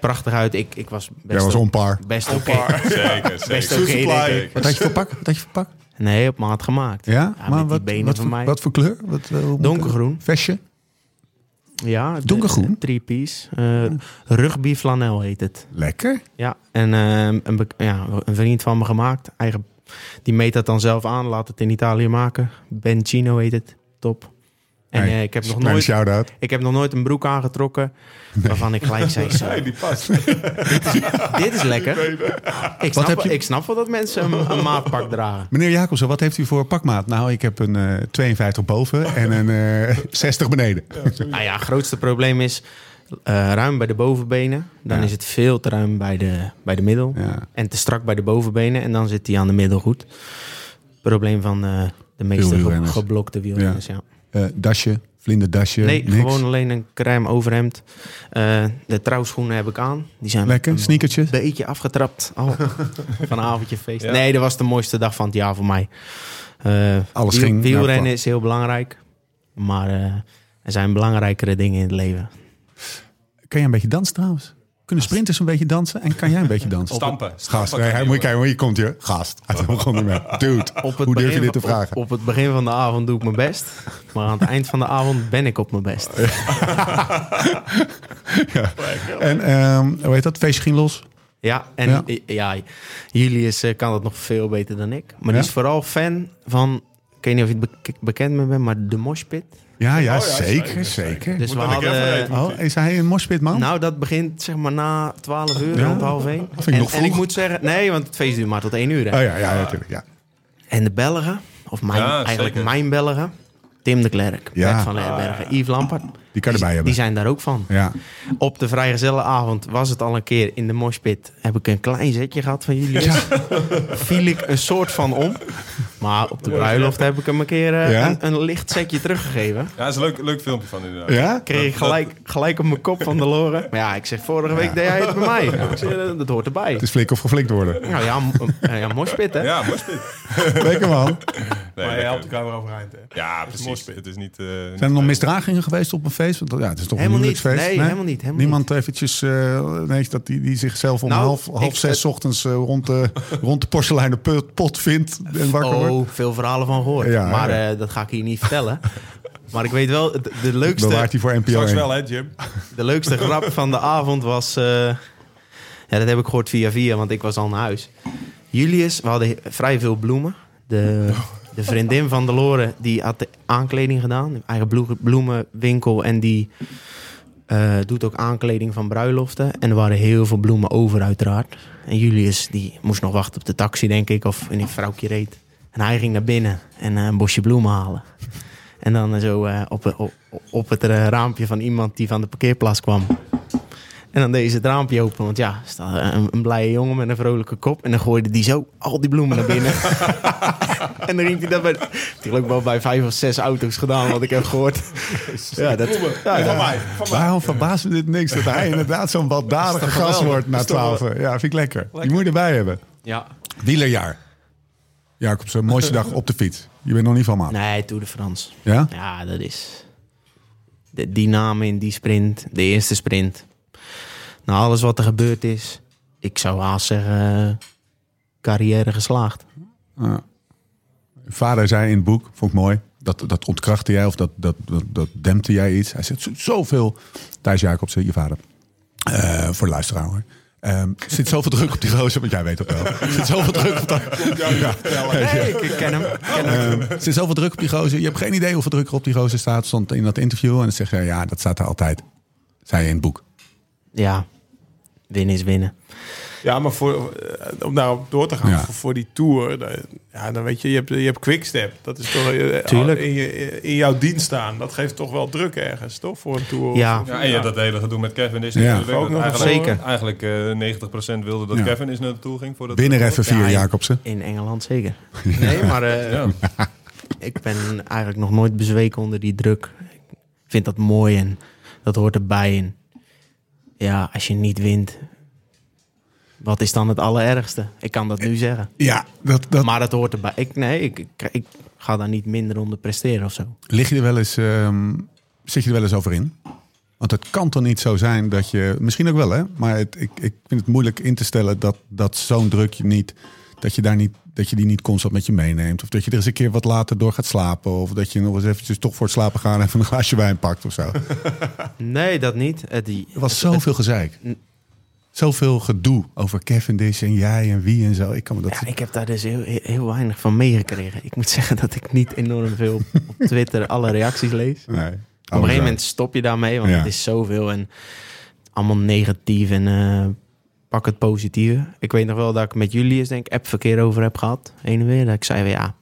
prachtig uit. Ik, ik was best Jij was onpaar. Best oké. Zeker, Best zeker. oké, denk ik. Zeker. Wat had je voor pak? Wat had je voor pak? Nee, op maat gemaakt. Ja? met die benen wat, van voor, mij. wat voor kleur? Wat, Donkergroen. Vestje? Ja, Donkergroen? Three piece. Eh, rugby flanel heet het. Lekker. Ja, en eh, een, ja, een vriend van me gemaakt. Eigen, die meet dat dan zelf aan, laat het in Italië maken. Bencino heet het. Top. En Hey, eh, ik, heb nog nooit, ik heb nog nooit een broek aangetrokken waarvan ik gelijk zei: zo, Nee, die past. Dit is lekker. Ik snap, heb je- ik snap wel dat mensen een, een maatpak dragen. Meneer Jacobsen, wat heeft u voor pakmaat? Nou, ik heb een eh 52 boven en een eh 60 beneden. Nou ja, het grootste probleem is eh, ruim bij de bovenbenen. Dan Ja. is het veel te ruim bij de, bij de middel. Ja. En te strak bij de bovenbenen. En dan zit hij aan de middel goed. Probleem van eh, de meeste geblokte wielrenners, ja. Eh, dasje, vlinderdasje, nee, niks. gewoon alleen een crème overhemd. Eh, de trouwschoenen heb ik aan. Die zijn Lekker, een sneakertjes. beetje afgetrapt. al van een avondje feest. Ja. Nee, dat was de mooiste dag van het jaar voor mij. Eh, Alles wiel- ging Wielrennen is heel belangrijk. Maar eh, er zijn belangrijkere dingen in het leven. Kan jij een beetje dansen trouwens? Kunnen sprinters een beetje dansen? En kan jij een beetje dansen? Stampen. Gast, nee, hij, je moet kijken, hier komt je. Gast, hij begon niet meer. Dude, Op het hoe durf je begin dit te van- vragen? Op, op het begin van de avond doe ik mijn best. Maar aan het eind van de avond ben ik op mijn best. En ehm, hoe heet dat? Feestje ging los. Ja, en Ja. ja, Julius eh, kan het nog veel beter dan ik. Maar Ja? die is vooral fan van... Ik weet niet of je het be- bekend mee bent, maar de moshpit. Ja, ja, ja, zeker, zeker, zeker. Dus we Moet dat hadden... Oh, is hij een moshpit man? Nou, dat begint zeg maar na 12 uur, Ja? rond half 1. vind ik en, nog en ik vroeg. moet zeggen, nee, want het feest duurt maar tot 1 uur. Hè. Oh ja, ja, natuurlijk. Ja. En de Belgen, of mijn, Ja, eigenlijk zeker. mijn Belgen, Tim de Klerk, Ja. Bert van Leerbergen, Yves Lampert. Die kan je erbij die, hebben. die zijn daar ook van. Ja. Op de vrijgezellenavond was het al een keer in de moshpit. Heb ik een klein zetje gehad van jullie. Viel ik een soort van om. Maar op de bruiloft heb ik hem een keer eh, Ja? een, een licht zetje teruggegeven. Ja, dat is een leuk, leuk filmpje van inderdaad. Ja? Kreeg ik gelijk, gelijk op mijn kop van de loren. Maar ja, ik zeg, vorige week deed jij het bij mij. Ik zeg, dat- hoort erbij. Het is flik of geflikt worden. Nou ja, eh, ja moshpit hè. Ja. Lekker man. Nee, Maar je helpt elkaar weer overeind, hè? Ja, precies. Het is niet... eh, Zijn er nog misdragingen geweest op een feest? Want ja, het is toch Helemaal een niet. huwelijksfeest? Nee, helemaal niet, helemaal Niemand eventjes, eh, nee, dat die, die zichzelf om Nou, half, half ik- zes ochtends eh, rond, de, rond de porseleinen pot, pot vindt en wakker wordt? Oh, veel verhalen van gehoord. Ja, maar ja. eh, dat ga ik hier niet vertellen. Maar ik weet wel, de, de leukste, Bewaart hij voor NPO Straks 1. wel, hè, Jim? de leukste grap van de avond was... eh, ja, dat heb ik gehoord via via, want ik was al naar huis. Julius, we hadden vrij veel bloemen. De, de vriendin van de Loren, die had de aankleding gedaan. Eigen bloe- bloemenwinkel. En die eh, doet ook aankleding van bruiloften. En er waren heel veel bloemen over, uiteraard. En Julius, die moest nog wachten op de taxi, denk ik. Of een vrouwtje reed. En hij ging naar binnen en eh, een bosje bloemen halen. En dan zo eh, op, op, op het raampje van iemand die van de parkeerplaats kwam. En dan deed ze het raampje open, want ja, er staat een, een blije jongen met een vrolijke kop. En dan gooide die zo al die bloemen naar binnen. en dan ging hij dat bij, ook wel bij vijf of zes auto's gedaan, wat ik heb gehoord. ja, dat, ja, Van mij. Van mij. Waarom verbaast me dit niks dat hij inderdaad zo'n baldadige gast wordt na twaalf? Ja, vind ik lekker. Die moet je erbij hebben. ja. Wielerjaar. Jacobsen, mooiste dag op de fiets. Je bent nog niet van maat. Nee, Tour de France. Ja? Ja, dat is... De, die namen in die sprint, de eerste sprint. Nou, alles wat er gebeurd is, ik zou haast zeggen, eh, carrière geslaagd. Ja. Vader zei in het boek, vond ik mooi, dat, dat ontkrachtte jij of dat, dat, dat, dat dempte jij iets. Hij zegt zo- zoveel, Thijs Jacobsen, je vader, Eh, voor de luisteraar hoor. Ehm, er zit zoveel druk op die gozer, want jij weet het wel. Er zit zoveel druk op dat. Ja. Nee, ik, ik ken hem. ik ken hem. Ehm, er zit zoveel druk op die gozer. Je hebt geen idee hoeveel druk er op die gozer staat. Stond in dat interview en dan zeg je, ja, dat staat er altijd. Zei je in het boek. Ja, winnen is winnen. Ja, maar voor, eh, om daarop door te gaan, Ja. voor, voor die tour, dan- ja, dan weet je, je hebt, je hebt Quickstep. Dat is toch eh, Tuurlijk. In, je, in jouw dienst staan. Dat geeft toch wel druk ergens, toch? Voor een tour. Ja. Of- Ja, en je hebt dat hele gedoe met Kevin is Ja. natuurlijk. Ook nog eigenlijk, Zeker. Eigenlijk eh 90% wilde dat Ja. Kevin is naartoe ging. Voor dat Binnen even vier, Ja, Jacobsen. In Engeland zeker. Nee, maar eh, Ja. ik ben eigenlijk nog nooit bezweken onder die druk. Ik vind dat mooi en dat hoort erbij. En ja, als je niet wint, wat is dan het allerergste? Ik kan dat nu zeggen. Ja, dat, dat, Maar het hoort erbij. Ik, nee, ik, ik, ik ga daar niet minder onder presteren of zo. Lig je er wel eens, ehm, zit je er wel eens over in? Want het kan toch niet zo zijn dat je, misschien ook wel hè, maar het, ik, ik vind het moeilijk in te stellen dat, dat zo'n druk je niet, dat je daar niet, dat je die niet constant met je meeneemt. Of dat je er eens een keer wat later door gaat slapen. Of dat je nog eens eventjes toch voor het slapen gaan even een glaasje wijn pakt of zo. Nee, dat niet. Die, Er was zoveel gezeik. Zoveel gedoe over Cavendish en jij en wie en zo. Ik kan me dat... Ja, ik heb daar dus heel, heel, weinig van meegekregen. Ik moet zeggen dat ik niet enorm veel op, Twitter alle reacties lees. nee. Op een gegeven moment stop je daarmee, want Ja. het is zoveel en allemaal negatief en eh, pak het positieve. Ik weet nog wel dat ik met Julius denk ik appverkeer over heb gehad, heen en weer. Dat ik zei van ja,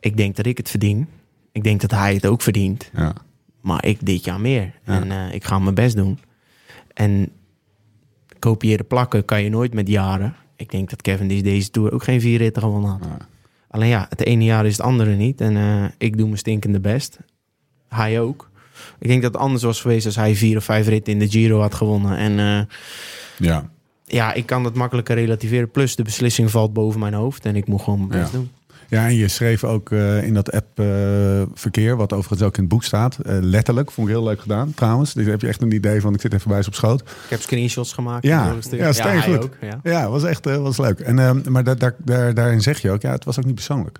ik denk dat ik het verdien. Ik denk dat hij het ook verdient, Ja. maar ik dit jaar meer. Ja. En eh, ik ga mijn best doen. En kopiëren plakken kan je nooit met jaren. Ik denk dat Kevin deze, deze Tour ook geen vier ritten gewonnen had. Ja. Alleen ja, het ene jaar is het andere niet. En eh, ik doe mijn stinkende best. hij ook. Ik denk dat het anders was geweest als hij vier of vijf ritten in de Giro had gewonnen. En eh, Ja. Ja, ik kan dat makkelijker relativeren. Plus de beslissing valt boven mijn hoofd en ik moet gewoon mijn best Ja. doen. Ja, en je schreef ook eh, in dat app-verkeer, wat overigens ook in het boek staat, eh, letterlijk. Vond ik heel leuk gedaan, trouwens. Dus heb je echt een idee van, ik zit even bij ze op schoot. Ik heb screenshots gemaakt. Ja, ja, hij goed. ook, ja. Ja, was echt eh, was leuk. En, eh, maar daar, daar, daar, daarin zeg je ook, ja, het was ook niet persoonlijk.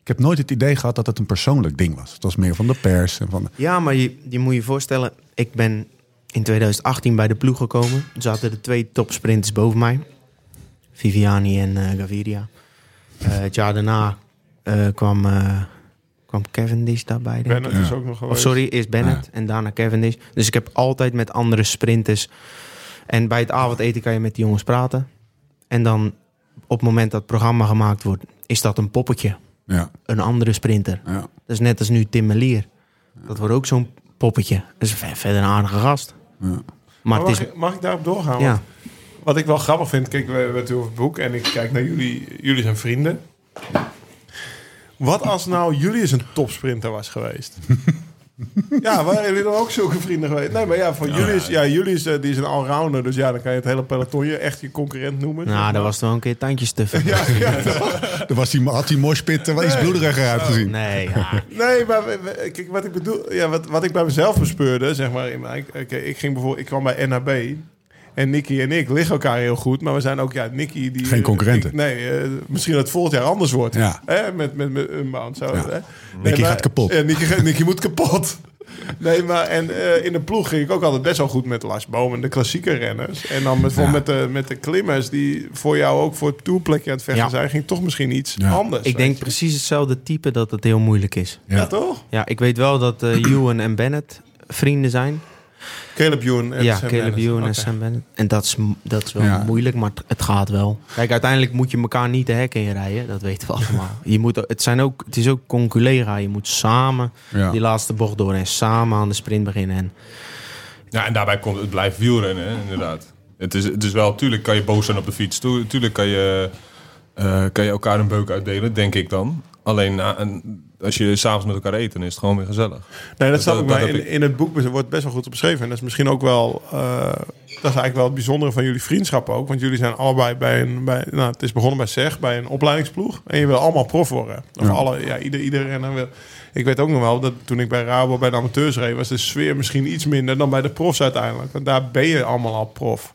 Ik heb nooit het idee gehad dat het een persoonlijk ding was. Het was meer van de pers en van... de- Ja, maar je, je moet je voorstellen, ik ben in 2018 bij de ploeg gekomen. Er zaten er twee topsprinters boven mij. Viviani en eh, Gaviria. Eh, het jaar daarna eh, kwam, eh kwam Cavendish daarbij. denk. Bennett is ook nog geweest. sorry, eerst Bennett en daarna Cavendish. Dus ik heb altijd met andere sprinters. En bij het avondeten kan je met die jongens praten. En dan op het moment dat het programma gemaakt wordt, is dat een poppetje. Ja, Een andere sprinter. ja. Dat is net als nu Tim Melier. Dat wordt ook zo'n poppetje. Dat is verder een aardige gast. Maar Maar het mag, is... ik, mag ik daarop doorgaan? Ja, Wat ik wel grappig vind, kijk, we we hebben het over het boek en ik kijk naar jullie. Jullie zijn vrienden. Wat als nou jullie eens een topsprinter was geweest? ja, waren jullie dan ook zulke vrienden geweest? Nee, maar ja, voor jullie is, ja, jullie is, eh, die is een allrounder, dus ja, dan kan je het hele pelotonje echt je concurrent noemen. nou, daar was er wel een keer tandjes te veel. Ja, ja, Er was die, had die moshpit er wel iets bloederiger uitgezien. Nee, ja. Nee, maar kijk, wat ik bedoel, ja, wat, wat ik bij mezelf bespeurde, zeg maar, in mijn, ik, ik ging bijvoorbeeld, ik kwam bij NHB en Nicky en ik liggen elkaar heel goed, maar we zijn ook, ja, Nicky die Geen concurrenten. ik- nee, eh, misschien dat het volgend jaar anders wordt. Ja. Hè, met met met Unbound zo. Ja. Hè? Nicky gaat kapot. Ja, Nicky, moet kapot. Nee, maar en eh, in de ploeg ging ik ook altijd best wel goed met Lars Boom en de klassieke renners. En dan met, Ja. met, de, met de klimmers die voor jou ook voor het toerplekje aan het vechten Ja. zijn, ging toch misschien iets Ja. anders. Ik denk je. precies hetzelfde type dat het heel moeilijk is. Ja, Ja. toch? Ja, ik weet wel dat eh Ewan en Bennett vrienden zijn. Caleb en ja, Sam Caleb en. Sam Bennett. En dat is, dat is wel Ja. moeilijk, maar het- gaat wel. Kijk, uiteindelijk moet je elkaar niet de hek in rijden. Dat weten we allemaal. Je moet, het, zijn ook, het is ook conculega. Je moet samen Ja. die laatste bocht door en samen aan de sprint beginnen. En Ja, en daarbij komt het blijft wielrennen, hè, inderdaad. Het is, het is wel, tuurlijk kan je boos zijn op de fiets. Tu- Tuurlijk kan je, eh, kan je elkaar een beuk uitdelen, denk ik dan. Alleen na, een- als je s'avonds met elkaar eet, dan is het gewoon weer gezellig. Nee, dat snap Dat- ik. heb in, in het boek wordt best wel goed beschreven. En dat is misschien ook wel... eh, dat is eigenlijk wel het bijzondere van jullie vriendschap ook. Want jullie zijn allebei bij een... Bij, nou, het is begonnen bij SEG, bij een opleidingsploeg. En je wil allemaal prof worden. Of Ja. alle, ja, ieder, ieder renner wil... Ik weet ook nog wel dat toen ik bij Rabo bij de amateurs reed... was de sfeer misschien iets minder dan bij de profs uiteindelijk. Want daar ben je allemaal al prof.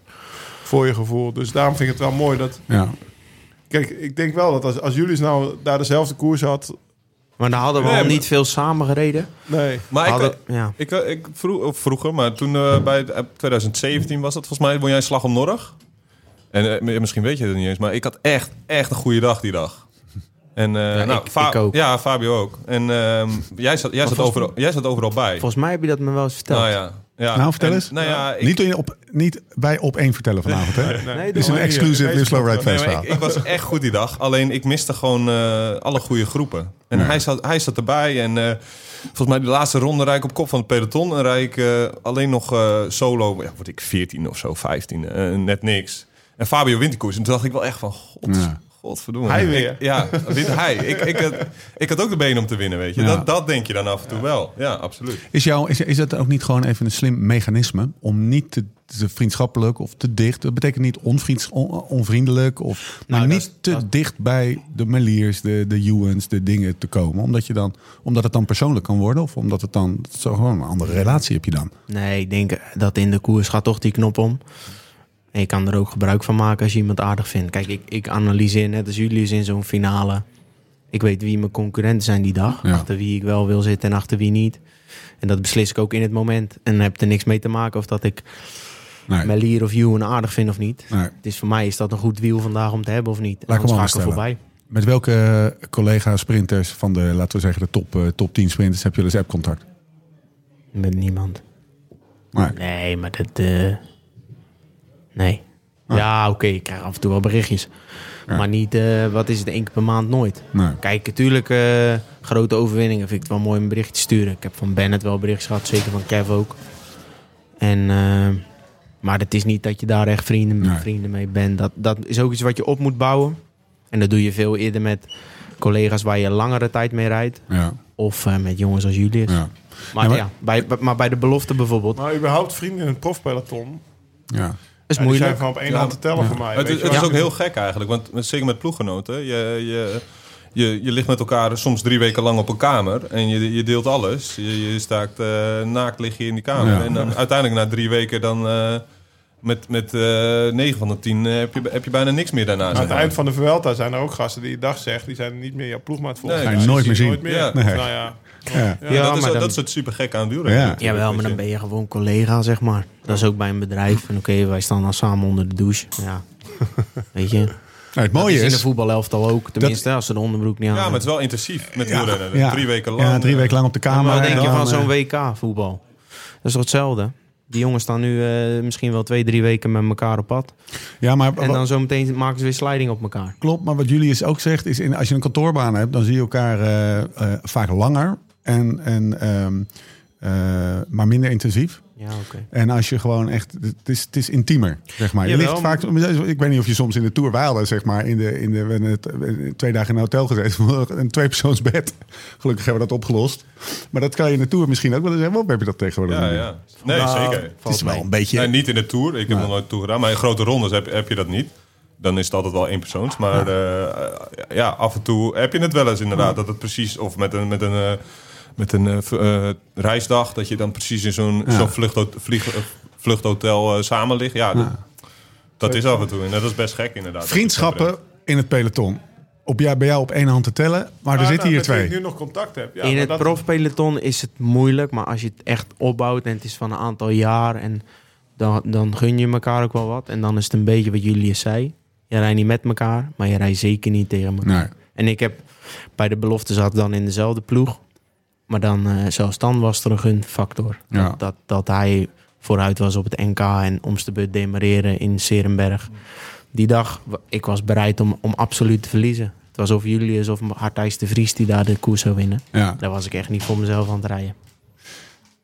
Voor je gevoel. Dus daarom vind ik het wel mooi dat... Ja. Kijk, ik denk wel dat als, als jullie nou daar dezelfde koers had... Maar daar hadden we Nee, al niet veel samen gereden. Nee. Maar ik, Hadden- ja. ik, ik vroeg, of vroeger, maar toen eh, bij het- eh, 2017 was dat volgens mij, won jij slag om Norg. En eh, misschien weet je het niet eens, maar ik had echt, echt een goede dag die dag. En, eh, nou, ik- Fa- ik ook. Ja, Fabio ook. En ehm, jij, zat, jij, zat overal, jij zat overal bij. Volgens mij heb je dat me wel eens verteld. Nou ja. ja. Nou, vertel En- eens. Nou ja, ik, Niet, in op, niet bij op één vertellen vanavond, hè? Nee, Dit is een exclusive Deze Slow Ride Nee, Fest ik, ik was echt goed die dag. Alleen ik miste gewoon eh, alle goede groepen. En Ja. hij, zat, hij zat erbij. En eh, volgens mij de laatste ronde rijd ik op kop van het peloton. En rijd ik eh, alleen nog eh, solo. Ja, word ik 14 of zo, 15. eh, net niks. En Fabio wint. En toen dacht ik wel echt van... God, Ja. Godverdomme. Hij weer. Ik- ja, wint hij. Ik, ik, had, ik had ook de benen om te winnen, weet je. Ja. Dat, dat denk je dan af en toe wel. Ja, absoluut. Is, jou, is, is dat ook niet gewoon even een slim mechanisme om niet te, te vriendschappelijk of te dicht? Dat betekent niet onvriends, on- onvriendelijk of maar Nou, dat niet is- te dat- dicht bij de Meliers, de, de Ewens, de dingen te komen. Omdat, je dan, omdat het dan persoonlijk kan worden of omdat het dan zo gewoon een andere relatie heb je dan. Nee, ik denk dat in de koers gaat toch die knop om. En je kan er ook gebruik van maken als je iemand aardig vindt. Kijk, ik, ik analyseer net als jullie eens in zo'n finale. Ik weet wie mijn concurrenten zijn die dag. Ja. Achter wie ik wel wil zitten en achter wie niet. En dat beslis ik ook in het moment. En dan heb er niks mee te maken of dat ik Nee. Melier of Ewan aardig vind of niet. Nee. Het is voor mij is dat een goed wiel vandaag om te hebben of niet. Laat ik hem er voorbij. Met welke collega-sprinters van de, laten we zeggen, de top, eh, top 10 sprinters heb je dus app-contact? Met niemand. Nee. Nee, maar dat... eh, Nee. Ah. Ja, oké, ik krijg af en toe wel berichtjes. Ja. Maar niet, eh, wat is het, één keer per maand nooit. Nee. Kijk, natuurlijk, eh, grote overwinningen vind ik het wel mooi om een bericht te sturen. Ik heb van Bennett wel bericht gehad, zeker van Kev ook. En, eh, maar het is niet dat je daar echt vrienden, Nee. vrienden mee bent. Dat, dat is ook iets wat je op moet bouwen. En dat doe je veel eerder met collega's waar je langere tijd mee rijdt. Ja. Of eh, met jongens als Julius. Ja. Maar, Ja, maar- ja, bij, maar bij de belofte bijvoorbeeld, Maar überhaupt vrienden in het profpeloton. Ja. Is Ja, die zijn moeilijk. van op één Ja. hand te tellen voor mij. Het, weet is- het ook heel gek eigenlijk, want met- zeker met ploeggenoten. Je, je, je, je ligt met elkaar soms drie weken lang op een kamer en je, je deelt alles. Je, je staakt eh, naakt lig je in die kamer. Ja. En dan uiteindelijk na drie weken dan eh, met, met eh 9 van de 10 heb, je, heb je bijna niks meer daarna. Aan het eind van de Vuelta zijn er ook gasten die je dag zegt, die zijn niet meer jouw ploegmaat volgens Nee, mij. nooit meer zien. Nooit meer. Ja. Nee. Nou ja. Ja. Ja, Ja, dat, is, dan- dat is het super gek aan wielrennen. Ja. Jawel, maar dan ben je gewoon collega, zeg maar. Dat is ook bij een bedrijf. En oké, wij staan dan samen onder de douche. Ja, weet je. Nou, het Dat mooie is in de voetbalelftal ook. Tenminste, als ze de onderbroek niet aan Ja, maar het is wel intensief met wielrennen. ja. Drie weken lang. Ja, drie weken lang op de kamer. Maar wat denk en je van zo'n eh, WK-voetbal? Dat is toch hetzelfde? Die jongens staan nu eh, misschien wel twee, drie weken met elkaar op pad. Ja, maar En dan zometeen maken ze weer sliding op elkaar. Klopt, maar wat Julius ook zegt is... In, als je een kantoorbaan hebt, dan zie je elkaar eh, eh, vaak langer... En, en, ehm, eh, maar minder intensief. Ja, oké. En als je gewoon echt... Het is, het is intiemer, zeg maar. Je Jawel. ligt vaak... Ik weet niet of je soms in de Tour... Wij hadden, zeg maar, in de, in de, we hebben het, twee dagen in een hotel gezeten. Een tweepersoonsbed. Gelukkig hebben we dat opgelost. Maar dat kan je in de Tour misschien ook wel eens hebben. Of heb je dat tegenwoordig Ja, ja. Nee, zeker. Het is wel een beetje... Nee, niet in de Tour. Ik heb nog nooit Tour gedaan. Maar in grote rondes heb, heb je dat niet. Dan is het altijd wel één persoons. Maar eh, ja, af en toe heb je het wel eens inderdaad. Dat het precies... Of met een, met een, eh, met een eh, eh, reisdag. Dat je dan precies in zo'n Ja. zo'n vluchthot- vlieg- eh, vluchthotel eh, samen ligt. Ja, dat, dat is af en toe. En dat is best gek inderdaad. Vriendschappen in het peloton. Op, ja, bij jou op één hand te tellen. Maar er Ah, zitten nou, hier twee. ik nu nog contact heb. Ja, in het dat- profpeloton is het moeilijk, maar als je het echt opbouwt en het is van een aantal jaar en dan, dan gun je elkaar ook wel wat. En dan is het een beetje wat Julius zei. Je rijdt niet met elkaar, maar je rijdt zeker niet tegen elkaar. Nee. En ik heb bij de belofte zat dan in dezelfde ploeg. Maar dan, eh, zelfs dan was er een gunfactor. Ja. Dat, dat, dat hij vooruit was op het NK en om de beurt demareren in Serenberg. Die dag, ik was bereid om, om absoluut te verliezen. Het was of Julius of Hartijs de Vries die daar de koers zou winnen. Ja. Daar was ik echt niet voor mezelf aan het rijden.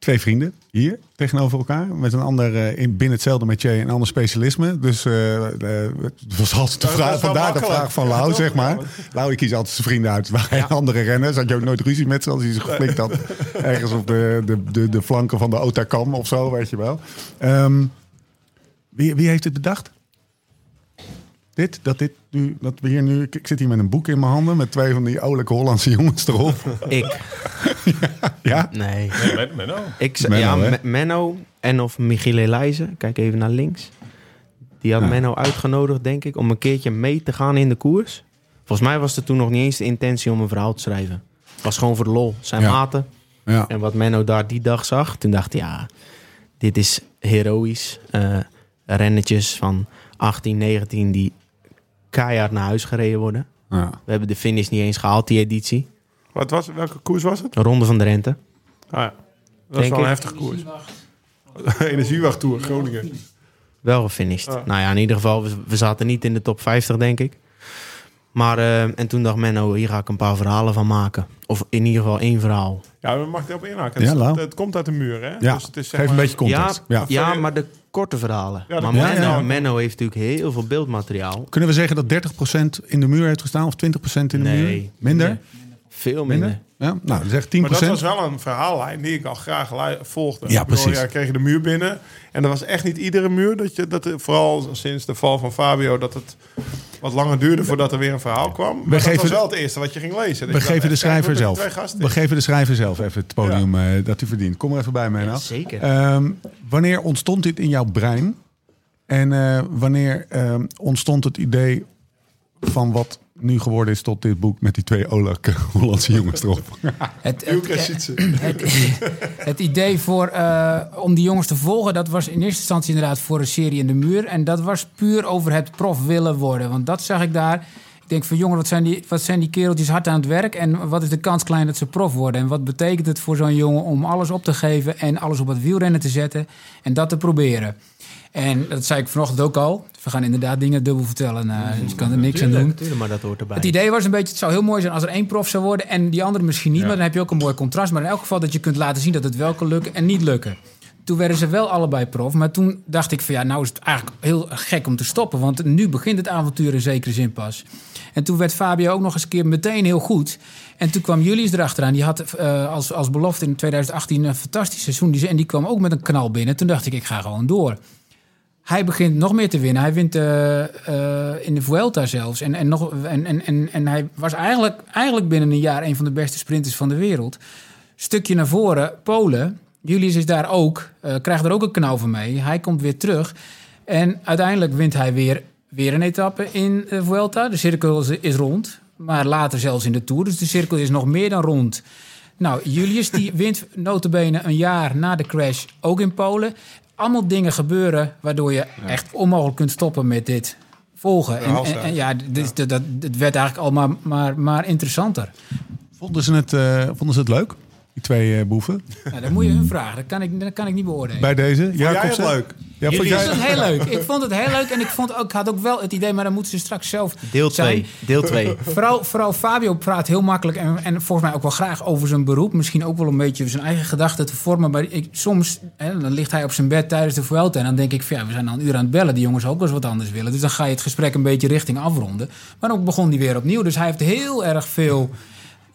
Twee vrienden hier tegenover elkaar. Met een ander eh, in, binnen hetzelfde métier een ander specialisme. Dus eh, eh, het was altijd de vraag, vandaar de vraag van Lau, zeg maar. Lau, ik kies altijd zijn vrienden uit waar andere renners. Had je ook nooit ruzie met ze als hij zich geflikt had. Ergens op de, de, de, de flanken van de Otakam of zo, weet je wel. Ehm, wie, wie heeft het bedacht? Dit, dat dit nu, dat we hier nu, ik, ik zit hier met een boek in mijn handen met twee van die oudelijke Hollandse jongens erop. Ik? Ja? Nee. Nou. Ik, Menno, ja, hè? Menno en of Michiel Elijzen. Kijk even naar links. Die had Ja. Menno uitgenodigd, denk ik, om een keertje mee te gaan in de koers. Volgens mij was er toen nog niet eens de intentie om een verhaal te schrijven. Het was gewoon voor de lol. Zijn Ja. maten. Ja. En wat Menno daar die dag zag, toen dacht hij, ja, dit is heroïs. Eh rennetjes van 18, 19 die keihard naar huis gereden worden. ja. We hebben de finish niet eens gehaald, die editie. Wat was, welke koers was het? De Ronde van de Rente. Ah, ja. Dat is wel een ik. heftige koers. Energiewachttour, Groningen. Wel gefinished. Ah. Nou ja, in ieder geval, we, we zaten niet in de top 50, denk ik. Maar, eh, en toen dacht Menno, hier ga ik een paar verhalen van maken. Of in ieder geval één verhaal. Ja, we mag ik erop inhaken. Ja, het, Lau. het, het komt uit de muur, hè? Ja, Dus het is, zeg geef een beetje context. Ja, Ja, ja, maar de korte verhalen. Ja, maar Menno, heeft natuurlijk heel veel beeldmateriaal. Kunnen we zeggen dat 30% in de muur heeft gestaan of 20% in de Nee. muur? Minder? Veel minder. Minder? Ja, nou, dat zegt 10%. Maar dat was wel een verhaallijn die ik al graag volgde. Ja, bedoel, precies. Ja, kreeg je de muur binnen. En dat was echt niet iedere muur. Dat je, dat, vooral sinds de val van Fabio, dat het wat langer duurde voordat er weer een verhaal kwam. Maar dat geven was wel het eerste wat je ging lezen. We geven de schrijver zelf. We geven de schrijver zelf even het podium eh, dat hij verdient. Kom er even bij, Menno. Ja, zeker. Ehm, wanneer ontstond dit in jouw brein? En eh, wanneer ehm, ontstond het idee van wat nu geworden is tot dit boek met die twee olijke Hollandse jongens erop? Het, het, het idee voor, eh, om die jongens te volgen, dat was in eerste instantie inderdaad voor een serie in de muur. En dat was puur over het prof willen worden. Want dat zag ik daar. Ik denk van jongen, wat zijn, die, wat zijn die kereltjes hard aan het werk? En wat is de kans klein dat ze prof worden? En wat betekent het voor zo'n jongen om alles op te geven en alles op het wielrennen te zetten en dat te proberen? En dat zei ik vanochtend ook al. We gaan inderdaad dingen dubbel vertellen. eh, dus ik kan er niks aan doen. Tuurlijk, maar dat hoort erbij. Het idee was een beetje, het zou heel mooi zijn als er één prof zou worden en die andere misschien niet. Maar dan heb je ook een mooi contrast. Maar in elk geval dat je kunt laten zien dat het wel kan lukken en niet lukken. Toen werden ze wel allebei prof. Maar toen dacht ik van ja, nou is het eigenlijk heel gek om te stoppen. Want nu begint het avontuur in zekere zin pas. En toen werd Fabio ook nog eens een keer meteen heel goed. En toen kwam Julius erachteraan. Die had eh, als, als belofte in 2018 een fantastisch seizoen. En die kwam ook met een knal binnen. Toen dacht ik, ik ga gewoon door. Hij begint nog meer te winnen. Hij wint eh, eh, in de Vuelta zelfs. En, en, nog, en, en, en, en hij was eigenlijk, eigenlijk binnen een jaar een van de beste sprinters van de wereld. Stukje naar voren, Polen. Julius is daar ook, eh, krijgt er ook een knauw van mee. Hij komt weer terug. En uiteindelijk wint hij weer, weer een etappe in de Vuelta. De cirkel is, is rond, maar later zelfs in de Tour. Dus de cirkel is nog meer dan rond. Nou, Julius die wint notabene een jaar na de crash ook in Polen. Allemaal dingen gebeuren waardoor je echt onmogelijk kunt stoppen met dit volgen. En, en, en ja, dit, dat, dat, het werd eigenlijk al maar, maar, maar interessanter. Vonden ze het, eh, vonden ze het leuk, die twee eh, boeven? Nou, dan moet je hun vragen. Dat kan ik, dat kan ik niet beoordelen. Bij deze? jij het leuk? Ja, vond Ik jij... vond het heel leuk. Ik vond het heel leuk. En ik, vond ook, ik had ook wel het idee, maar dan moeten ze straks zelf Deel zijn. 2. Deel 2. Vooral, vooral Fabio praat heel makkelijk en, en volgens mij ook wel graag over zijn beroep. Misschien ook wel een beetje zijn eigen gedachten te vormen. Maar ik, soms hè, dan ligt hij op zijn bed tijdens de Vuelta. En dan denk ik, van, ja, we zijn al een uur aan het bellen. Die jongens ook wel eens wat anders willen. Dus dan ga je het gesprek een beetje richting afronden. Maar ook begon hij weer opnieuw. Dus hij heeft heel erg veel...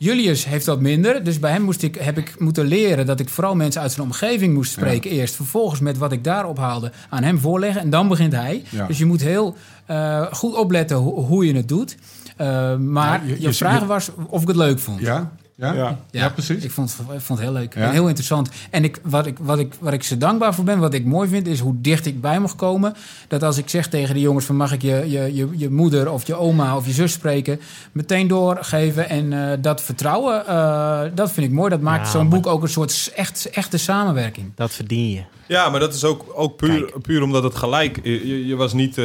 Julius heeft wat minder. Dus bij hem moest ik, heb ik moeten leren dat ik vooral mensen uit zijn omgeving moest spreken. Eerst vervolgens met wat ik daar ophaalde aan hem voorleggen. En dan begint hij. Ja. Dus je moet heel eh, goed opletten ho- hoe je het doet. Eh, maar Ja, je- je, vraag was of ik het leuk vond. Ja? Ja? Ja. Ja, precies. Ik vond, ik vond het heel leuk en heel interessant. En ik, wat, ik, wat, ik, wat ik ze dankbaar voor ben, wat ik mooi vind, is hoe dicht ik bij mag komen. Dat als ik zeg tegen de jongens van mag ik je, je, je, je moeder of je oma of je zus spreken, meteen doorgeven. En eh, dat vertrouwen, eh, dat vind ik mooi. Dat maakt Ja, zo'n boek ook een soort echt, echte samenwerking. Dat verdien je. Ja, maar dat is ook, ook puur, Kijk. puur omdat het gelijk... Je, je- was niet... eh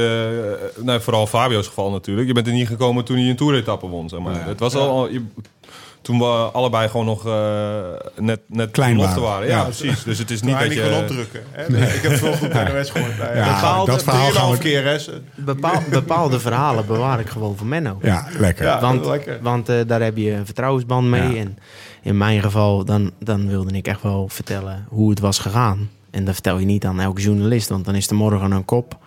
nou, vooral Fabio's geval natuurlijk. Je bent er niet gekomen toen hij een toeretappe won, zeg maar. Ja. Het was al... Je, toen we allebei gewoon nog eh, net, net Klein waren. waren. Ja, Ja. precies. Dus het is Niet niet dat niet je... kon opdrukken. Hè? Nee, Ik heb het vanochtend op de NOS gehoord. Ja, bepaalde, dat verhaal gaan we- keer. Hè? Bepaal, bepaalde verhalen bewaar ik gewoon voor Menno. Ja, lekker. Ja. want lekker. want eh, daar heb je een vertrouwensband mee. Ja. En in mijn geval, dan, dan wilde ik echt wel vertellen hoe het was gegaan. En dat vertel je niet aan elke journalist, want dan is er morgen een kop.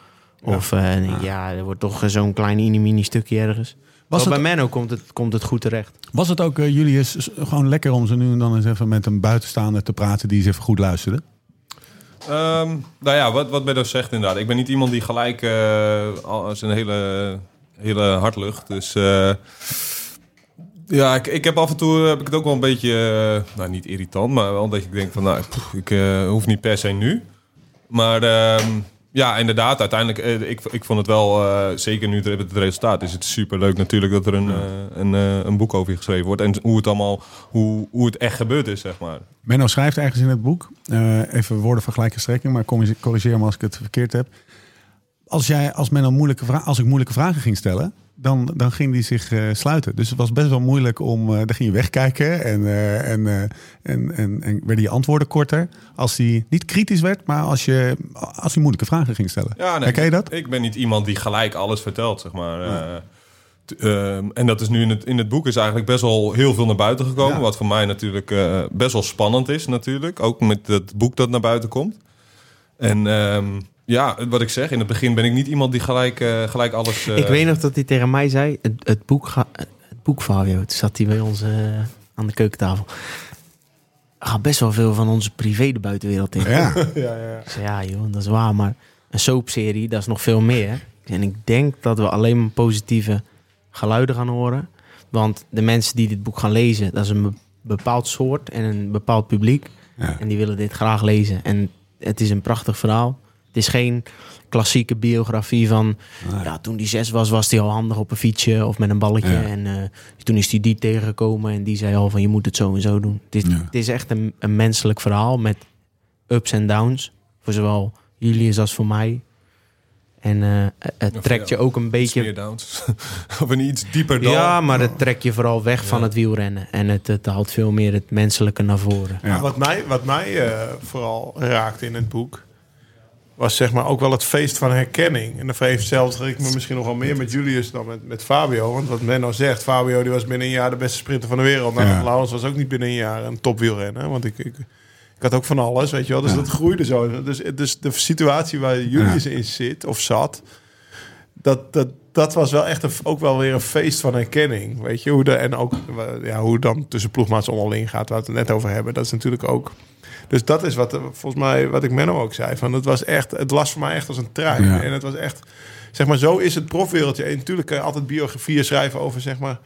Of eh, ja, er wordt toch zo'n klein mini stukje ergens. Was het- bij Menno komt het, komt het goed terecht. Was het ook, eh, Julius, gewoon lekker om ze nu en dan eens even met een buitenstaander te praten die eens even goed luisterde? Ehm, nou ja, wat, wat Benno zegt inderdaad. Ik ben niet iemand die gelijk eh al zijn hele, hele hart lucht. Dus eh, ja, ik, ik heb af en toe heb ik het ook wel een beetje, nou niet irritant, maar wel dat ik denk van, nou, ik eh, hoef niet per se nu. Maar ehm, ja, inderdaad, uiteindelijk, eh, ik, ik vond het wel, eh, zeker nu het, het resultaat, is het super leuk natuurlijk dat er een, eh, een, een boek over je geschreven wordt. En hoe het allemaal, hoe, hoe het echt gebeurd is, zeg maar. Menno schrijft ergens in het boek, even woorden van gelijke strekking, maar corrigeer- corrigeer me als ik het verkeerd heb. Als, jij, als, Menno moeilijke vra- als ik moeilijke vragen ging stellen, dan, dan ging die zich eh, sluiten. Dus het was best wel moeilijk om, eh dan ging je wegkijken en, eh, en, en, en, en werden je antwoorden korter. Als die niet kritisch werd, maar als je, als je moeilijke vragen ging stellen. Ja, nee, je dat? Ik ben niet iemand die gelijk alles vertelt, zeg maar. Eh, ehm, en dat is nu in het, in het boek is eigenlijk best wel heel veel naar buiten gekomen. Ja. Wat voor mij natuurlijk best wel spannend is, natuurlijk. Ook met het boek dat naar buiten komt. En ehm, ja, wat ik zeg, in het begin ben ik niet iemand die gelijk, eh, gelijk alles... eh, ik weet nog dat hij tegen mij zei, het, het boek, ga, het boek Fabio, toen zat hij bij ons eh, aan de keukentafel. Er gaat best wel veel van onze privé de buitenwereld in. Ja, Ja, ja. Zei, ja joh, dat is waar, maar een soapserie, dat is nog veel meer. En ik denk dat we alleen maar positieve geluiden gaan horen. Want de mensen die dit boek gaan lezen, dat is een be- bepaald soort en een bepaald publiek. Ja. En die willen dit graag lezen. En het is een prachtig verhaal. Het is geen klassieke biografie van... Ja, toen die zes was, was hij al handig op een fietsje of met een balletje. Ja. En eh, toen is hij die tegengekomen en die zei al van... je moet het zo en zo doen. Het is, Ja. het is echt een, een menselijk verhaal met ups en downs. Voor zowel Julius als voor mij. En eh, het Of trekt ja, je ook een iets beetje... meer downs. of een iets dieper dal. Ja, maar het trekt je vooral weg van het wielrennen. En het, het haalt veel meer het menselijke naar voren. Ja. Wat mij, wat mij eh, vooral raakte in het boek... was zeg maar ook wel het feest van herkenning. En dan vereenzelvig ik me misschien nog wel meer met Julius dan met, met Fabio. Want wat Menno zegt, Fabio die was binnen een jaar de beste sprinter van de wereld. Nou, Ja. Laurens was ook niet binnen een jaar een topwielrenner. Want ik, ik, Ik had ook van alles, weet je wel. Dus dat groeide zo. Dus, dus de situatie waar Julius in zit of zat, dat, dat, dat was wel echt een, ook wel weer een feest van herkenning. Weet je, hoe de, en ook ja, hoe dan tussen ploegmaats onderling gaat, waar we het net over hebben. Dat is natuurlijk ook. Dus dat is wat, eh, volgens mij, wat ik Menno ook zei. Van het was echt, het las voor mij echt als een trui. Ja. En het was echt, zeg maar, zo is het profwereldje. En natuurlijk kan je altijd biografieën schrijven over, zeg maar,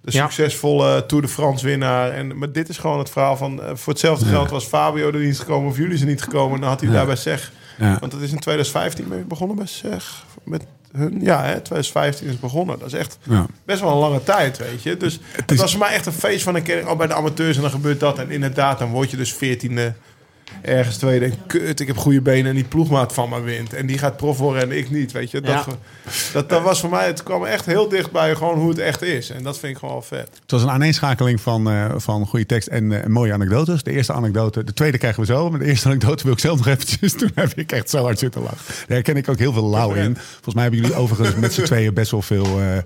de Ja. succesvolle Tour de France winnaar. En, maar dit is gewoon het verhaal van, eh, voor hetzelfde geld was Fabio er niet gekomen of jullie zijn niet gekomen. Dan had hij Ja. daarbij zeg. Ja. Want het is in 2015 mee begonnen bij zeg. Met hun, ja, hè, 2015 is begonnen. Dat is echt Ja. best wel een lange tijd, weet je. Dus het, is- was voor mij echt een feest van een keer. Oh, bij de amateurs en dan gebeurt dat. En inderdaad, dan word je dus veertiende ergens tweede. En kut, ik heb goede benen en die ploegmaat van me wint. En die gaat prof worden en ik niet, weet je. Dat, Ja. dat, dat was voor mij, het kwam echt heel dicht bij gewoon hoe het echt is. En dat vind ik gewoon vet. Het was een aaneenschakeling van, eh, van goede tekst en eh, mooie anekdotes. De eerste anekdote, de tweede krijgen we zo. Maar de eerste anekdote wil ik zelf nog eventjes. Toen heb ik echt zo hard zitten lachen. Daar herken ik ook heel veel lauw in. Volgens mij hebben jullie overigens met z'n tweeën best wel veel eh,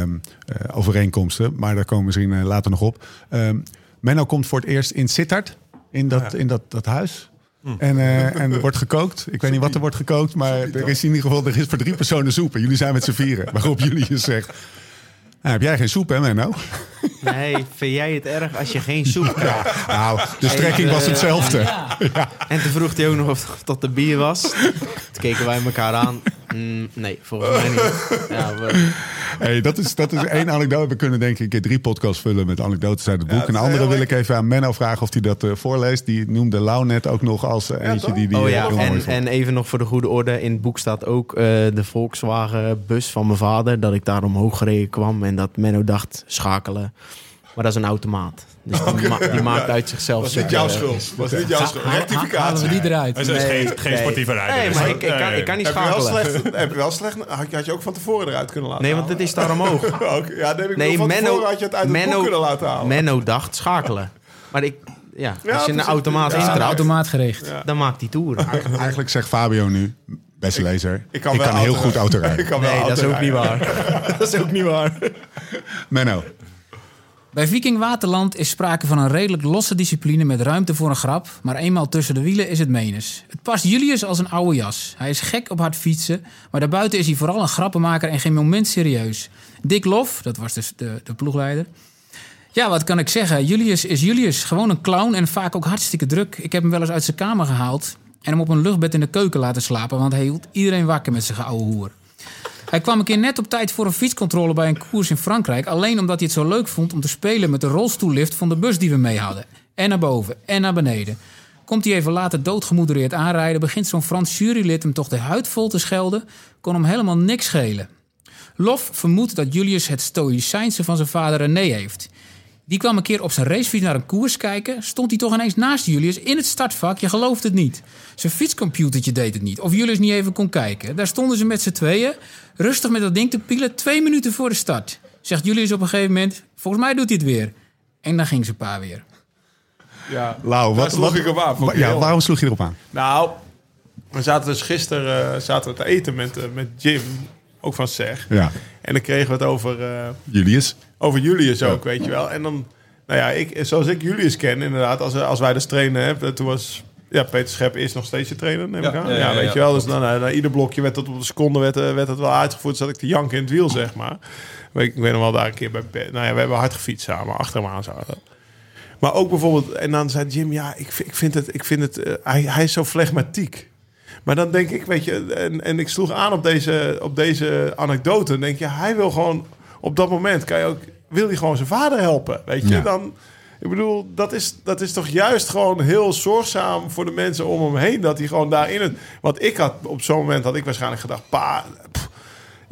ehm, eh, overeenkomsten. Maar daar komen we misschien later nog op. Ehm, Menno komt voor het eerst in Sittard, in dat, in dat, dat huis. En, eh, en er wordt gekookt. Ik weet niet wat er wordt gekookt, maar er is in ieder geval er is voor drie personen soep. En jullie zijn met z'n vieren. Waarop jullie je zegt... Nou, heb jij geen soep, hè, Menno? Nee, vind jij het erg als je geen soep krijgt? Nou, de strekking was hetzelfde. En toen vroeg hij ook nog of dat de bier was. Toen keken wij elkaar aan. Mm, nee, volgens mij niet. Ja, we- Hey, dat, is, dat is één anekdote. We kunnen denk ik een keer drie podcasts vullen met anekdotes uit het boek. een andere wil ik even aan Menno vragen of hij dat eh, voorleest. Die noemde Lau net ook nog als eh, eentje toch? die die Oh eh, ja, heel mooi en, en even nog voor de goede orde. In het boek staat ook eh, de Volkswagen bus van mijn vader. Dat ik daar omhoog gereden kwam en dat Menno dacht schakelen. Maar dat is een automaat. Dus die, ma- die maakt uit zichzelf. was niet eh, jouw schuld. was niet jouw schuld. Halen we Rectificatie. die eruit? Hij is geen, geen nee. sportieve rijder. Nee, maar ik, ik, kan, ik kan niet Heb je, wel schakelen. slecht, heb je wel slecht... Had je, had je ook van tevoren eruit kunnen laten Nee, want het is daar omhoog. Oké, ja, nee, ik Nee, nee, van Menno, tevoren had je het uit het boek Menno, kunnen laten halen. Menno dacht schakelen. Maar ik, ja, als je een automaat Ja, intrapt, automaat gericht? dan maakt die toer. Eigenlijk zegt Fabio nu, beste lezer, ik Ik kan, kan, wel heel auto goed rijden. autorijden. Ik kan Nee, dat is ook niet waar. dat is ook niet waar. Menno, Bij Viking Waterland is sprake van een redelijk losse discipline met ruimte voor een grap. Maar eenmaal tussen de wielen is het menens. Het past Julius als een oude jas. Hij is gek op hard fietsen, maar daarbuiten is hij vooral een grappenmaker en geen moment serieus. Dick Lof, dat was dus de, de ploegleider. Ja, wat kan ik zeggen? Julius is Julius. Gewoon een clown en vaak ook hartstikke druk. Ik heb hem wel eens uit zijn kamer gehaald en hem op een luchtbed in de keuken laten slapen, want hij hield iedereen wakker met zijn oude hoer. Hij kwam een keer net op tijd voor een fietscontrole bij een koers in Frankrijk. Alleen omdat hij het zo leuk vond om te spelen met de rolstoellift van de bus die we mee hadden. En naar boven en naar beneden. Komt hij even later doodgemoedereerd aanrijden, begint zo'n Frans jurylid hem toch de huid vol te schelden. Kon hem helemaal niks schelen. Lof vermoedt dat Julius het stoïcijnse van zijn vader René heeft. Die kwam een keer op zijn racefiets naar een koers kijken. Stond hij toch ineens naast Julius in het startvak. Je gelooft het niet. Zijn fietscomputertje deed het niet. Of Julius niet even kon kijken. Daar stonden ze met z'n tweeën. Rustig met dat ding te pielen. Twee minuten voor de start. Zegt Julius op een gegeven moment. Volgens mij doet hij het weer. En dan ging zijn pa weer. Ja, Lau, wat, sloeg wat, ik op aan. Ja, waarom sloeg je erop aan? Nou, we zaten dus gisteren eh, zaten we te eten met, eh, met Jim, ook van SEG. Ja, En dan kregen we het over, eh, Julius. Over Julius ook, weet je wel. En dan, nou ja, ik, zoals ik Julius ken, inderdaad, als, als wij dus trainen, hè, toen was... Ja, Peter Schep is nog steeds je trainer, neem ik Ja, aan. ja, Ja, ja, weet je wel. Dus dan, eh, na ieder blokje werd het op de seconde werd, eh, werd het wel uitgevoerd. Zat ik te janken in het wiel, zeg maar. Ik, ik weet nog wel daar een keer bij... Nou ja, we hebben hard gefietst samen, achter hem aan zaten. Maar ook bijvoorbeeld, en dan zei Jim, ja, ik, vind- ik vind het, ik vind het, eh, hij, hij is zo flegmatiek. Maar dan denk ik, weet je, en, en ik sloeg aan op deze, op deze anekdote. Denk je, hij wil gewoon, op dat moment kan je ook, wil hij gewoon zijn vader helpen. Weet je, Ja. dan, ik bedoel, dat is, dat is toch juist gewoon heel zorgzaam voor de mensen om hem heen. Dat hij gewoon daarin het, want ik had, op zo'n moment had ik waarschijnlijk gedacht, pa, pff,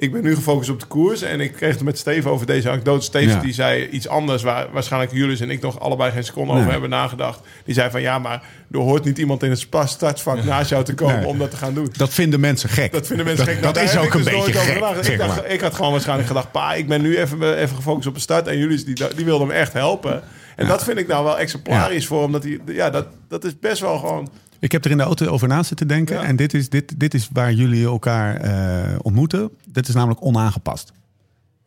ik ben nu gefocust op de koers. En ik kreeg het met Steven over deze anekdote. Steven Ja. die zei iets anders waar waarschijnlijk Julius en ik nog allebei geen seconde Nee. over hebben nagedacht. Die zei van ja, maar er hoort niet iemand in het startvak naast jou te komen Nee. om dat te gaan doen. Dat vinden mensen gek. Dat vinden mensen Dat- gek. dat is ook een dus beetje gek, Ik, dacht, ik had gewoon waarschijnlijk gedacht, pa, ik ben nu even, even gefocust op de start. En Julius die, die wilde hem echt helpen. En dat vind ik nou wel exemplarisch voor hem. Dat hij, ja, dat, dat is best wel gewoon... Ik heb er in de auto over na zitten denken. Ja. En dit is, dit, dit is waar jullie elkaar eh, ontmoeten. Dit is namelijk onaangepast.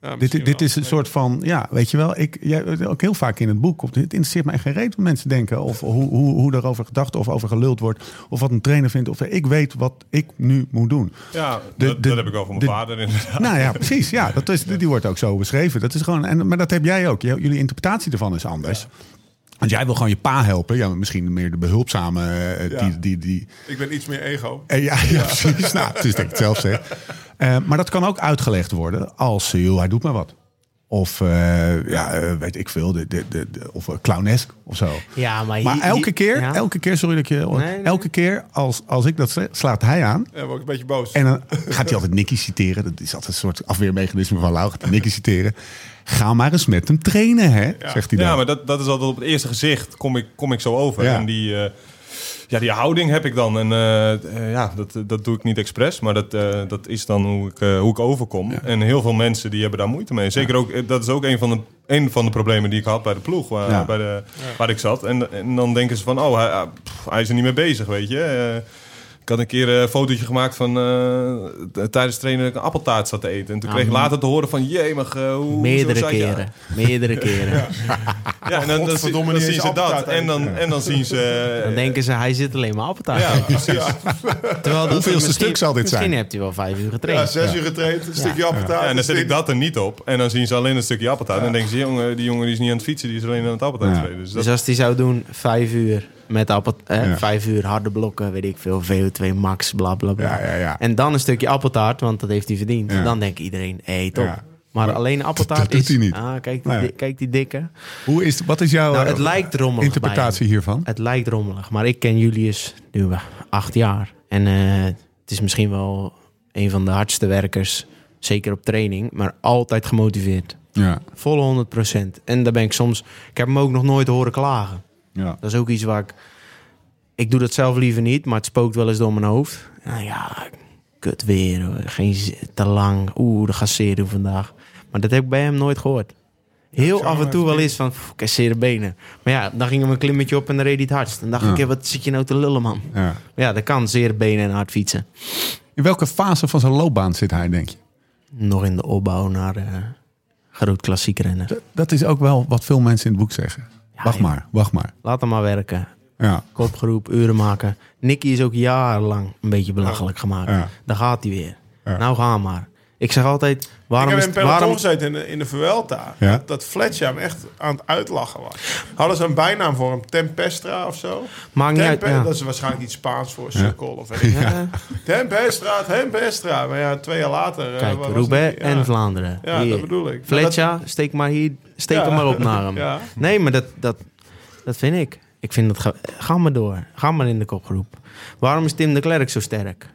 Ja, Dit, dit wel. is een soort van, ja, weet je wel, ik, jij, ook heel vaak in het boek, het interesseert mij geen reet wat mensen denken, of hoe, hoe, hoe daarover gedacht of over geluld wordt, of wat een trainer vindt, of ik weet wat ik nu moet doen. Ja, De- dat, de- dat heb ik wel van mijn de- vader inderdaad. Nou ja, precies, ja, dat is, die wordt ook zo beschreven. Dat is gewoon, en, maar dat heb jij ook. Jullie interpretatie ervan is anders. Want jij wil gewoon je pa helpen, ja, misschien meer de behulpzame, eh, Ja. die, die, die, Ik ben iets meer ego. Eh, Ja, ja precies. nou, het is dat ik het zelf zeg. Eh, maar dat kan ook uitgelegd worden als, joh, hij doet maar wat. Of, eh, ja, eh, weet ik veel, de, de, de, de- of clownesk of zo. Ja, maar, Maar elke keer, ja. elke keer, sorry dat ik je... Nee, nee. Elke keer als, als ik dat zeg, slaat hij aan. Ja, word ik een beetje boos. En dan gaat hij altijd Nicky citeren. Dat is altijd een soort afweermechanisme van Lau. Gaat hij Nicky citeren. Ga maar eens met hem trainen, hè? Zegt hij dan. Ja, maar dat, dat is altijd op het eerste gezicht kom ik, kom ik zo over. Ja. En die, eh, ja, die houding heb ik dan. En eh, eh, ja, dat, dat doe ik niet expres, maar dat, eh, dat is dan hoe ik, eh, hoe ik overkom. En heel veel mensen die hebben daar moeite mee. Zeker ook, dat is ook een van de, een van de problemen die ik had bij de ploeg, waar, Ja. bij de, waar ik zat. En, en dan denken ze van, oh, hij, ah, pff, hij is er niet mee bezig, weet je. Eh, ik had een keer een fotootje gemaakt van eh, t- tijdens trainen dat ik een appeltaart zat te eten. En toen Ja, kreeg ik m- later te horen van, jee, maar hoe zo Meerdere keren. Meerdere keren. ja, en dan, dan, zien ze dat. En dan, en dan zien ze... Dan denken ze, hij zit alleen maar appeltaart. ja, precies. Terwijl dat Hoeveelste stuk zal dit zijn? Misschien hebt hij wel vijf uur Ja, getraind. zes uur getraind, een stukje appeltaart. Ja, en dan zet ik dat er niet op. En dan zien ze alleen een stukje appeltaart. En dan denken ze, jongen, die jongen die is niet aan het fietsen. Die is alleen aan het appeltaart Ja. spelen. Dus dat, Dus als hij zou doen, vijf uur met appel, eh, Ja. vijf uur harde blokken, weet ik veel, VO2 max, bla bla bla. Ja, ja, ja. En dan een stukje appeltaart, want dat heeft hij verdiend. Dan denkt iedereen, hé, hey, top. Maar alleen appeltaart dat doet is... hij niet. Ah, kijk, die, Nee. kijk die dikke. Hoe is, wat is jouw Nou, het lijkt rommelig interpretatie hiervan? Het lijkt rommelig, maar ik ken Julius nu acht jaar. En eh, het is misschien wel een van de hardste werkers, zeker op training, maar altijd gemotiveerd. Ja, Volle 100%. En daar ben ik soms... Ik heb hem ook nog nooit horen klagen. Ja. Dat is ook iets waar ik... Ik doe dat zelf liever niet, maar het spookt wel eens door mijn hoofd. Nou ja, kut weer. Geen te lang. Oeh, de gasseer vandaag. Maar dat heb ik bij hem nooit gehoord. Heel af en toe wel eens van, kasseren benen. Maar ja, dan ging hem een klimmetje op en dan reed hij het hardst. Dan dacht Ja. ik, wat zit je nou te lullen, man? ja. Ja, dat kan, zere benen en hard fietsen. In welke fase van zijn loopbaan zit hij, denk je? Nog in de opbouw naar eh groot klassiek rennen. Dat, dat is ook wel wat veel mensen in het boek zeggen. Wacht joh. maar, wacht maar. Laat hem maar werken. Ja, Kopgroep, uren maken. Nicky is ook jarenlang een beetje belachelijk gemaakt. Daar gaat hij weer. Nou, ga maar. Ik zeg altijd, Ik waarom heb is in Waarom... gezeten in de, in de Vuelta. Ja. Dat, dat Fletcher hem echt aan het uitlachen was. Hadden ze een bijnaam voor hem? Tempestra of zo? Maakt niet uit. Ja. Dat is waarschijnlijk iets Spaans voor sukkel of weet ik Ja. Tempestra, Tempestra. Maar ja, twee jaar later... eh, Kijk, Roubaix ja. en Vlaanderen. Ja, Hier. dat bedoel ik. Fletcher, steek maar hier, steek Ja. hem maar op naar hem. Ja. Nee, maar dat, dat, dat vind ik. Ik vind dat... Ga, ga maar door. Ga maar in de kopgroep. Waarom is Tim de Klerk zo sterk?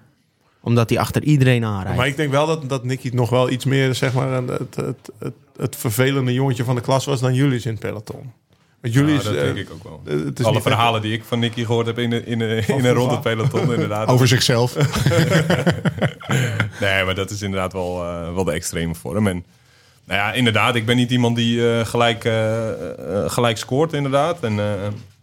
Omdat hij achter iedereen aanrijdt. Maar ik denk wel dat, dat Nicky nog wel iets meer, zeg maar, het, het, het, het vervelende jongetje van de klas was dan Julius in het peloton. Want ja, Julius, dat eh, denk ik ook wel. eh, het is Alle verhalen die ik van Nicky gehoord heb in, de, in, de, in een ronde peloton, inderdaad. over zichzelf. Nee, maar dat is inderdaad wel, eh, wel de extreme vorm. En nou ja, inderdaad, ik ben niet iemand die eh, gelijk, eh, eh, gelijk scoort, inderdaad. En eh,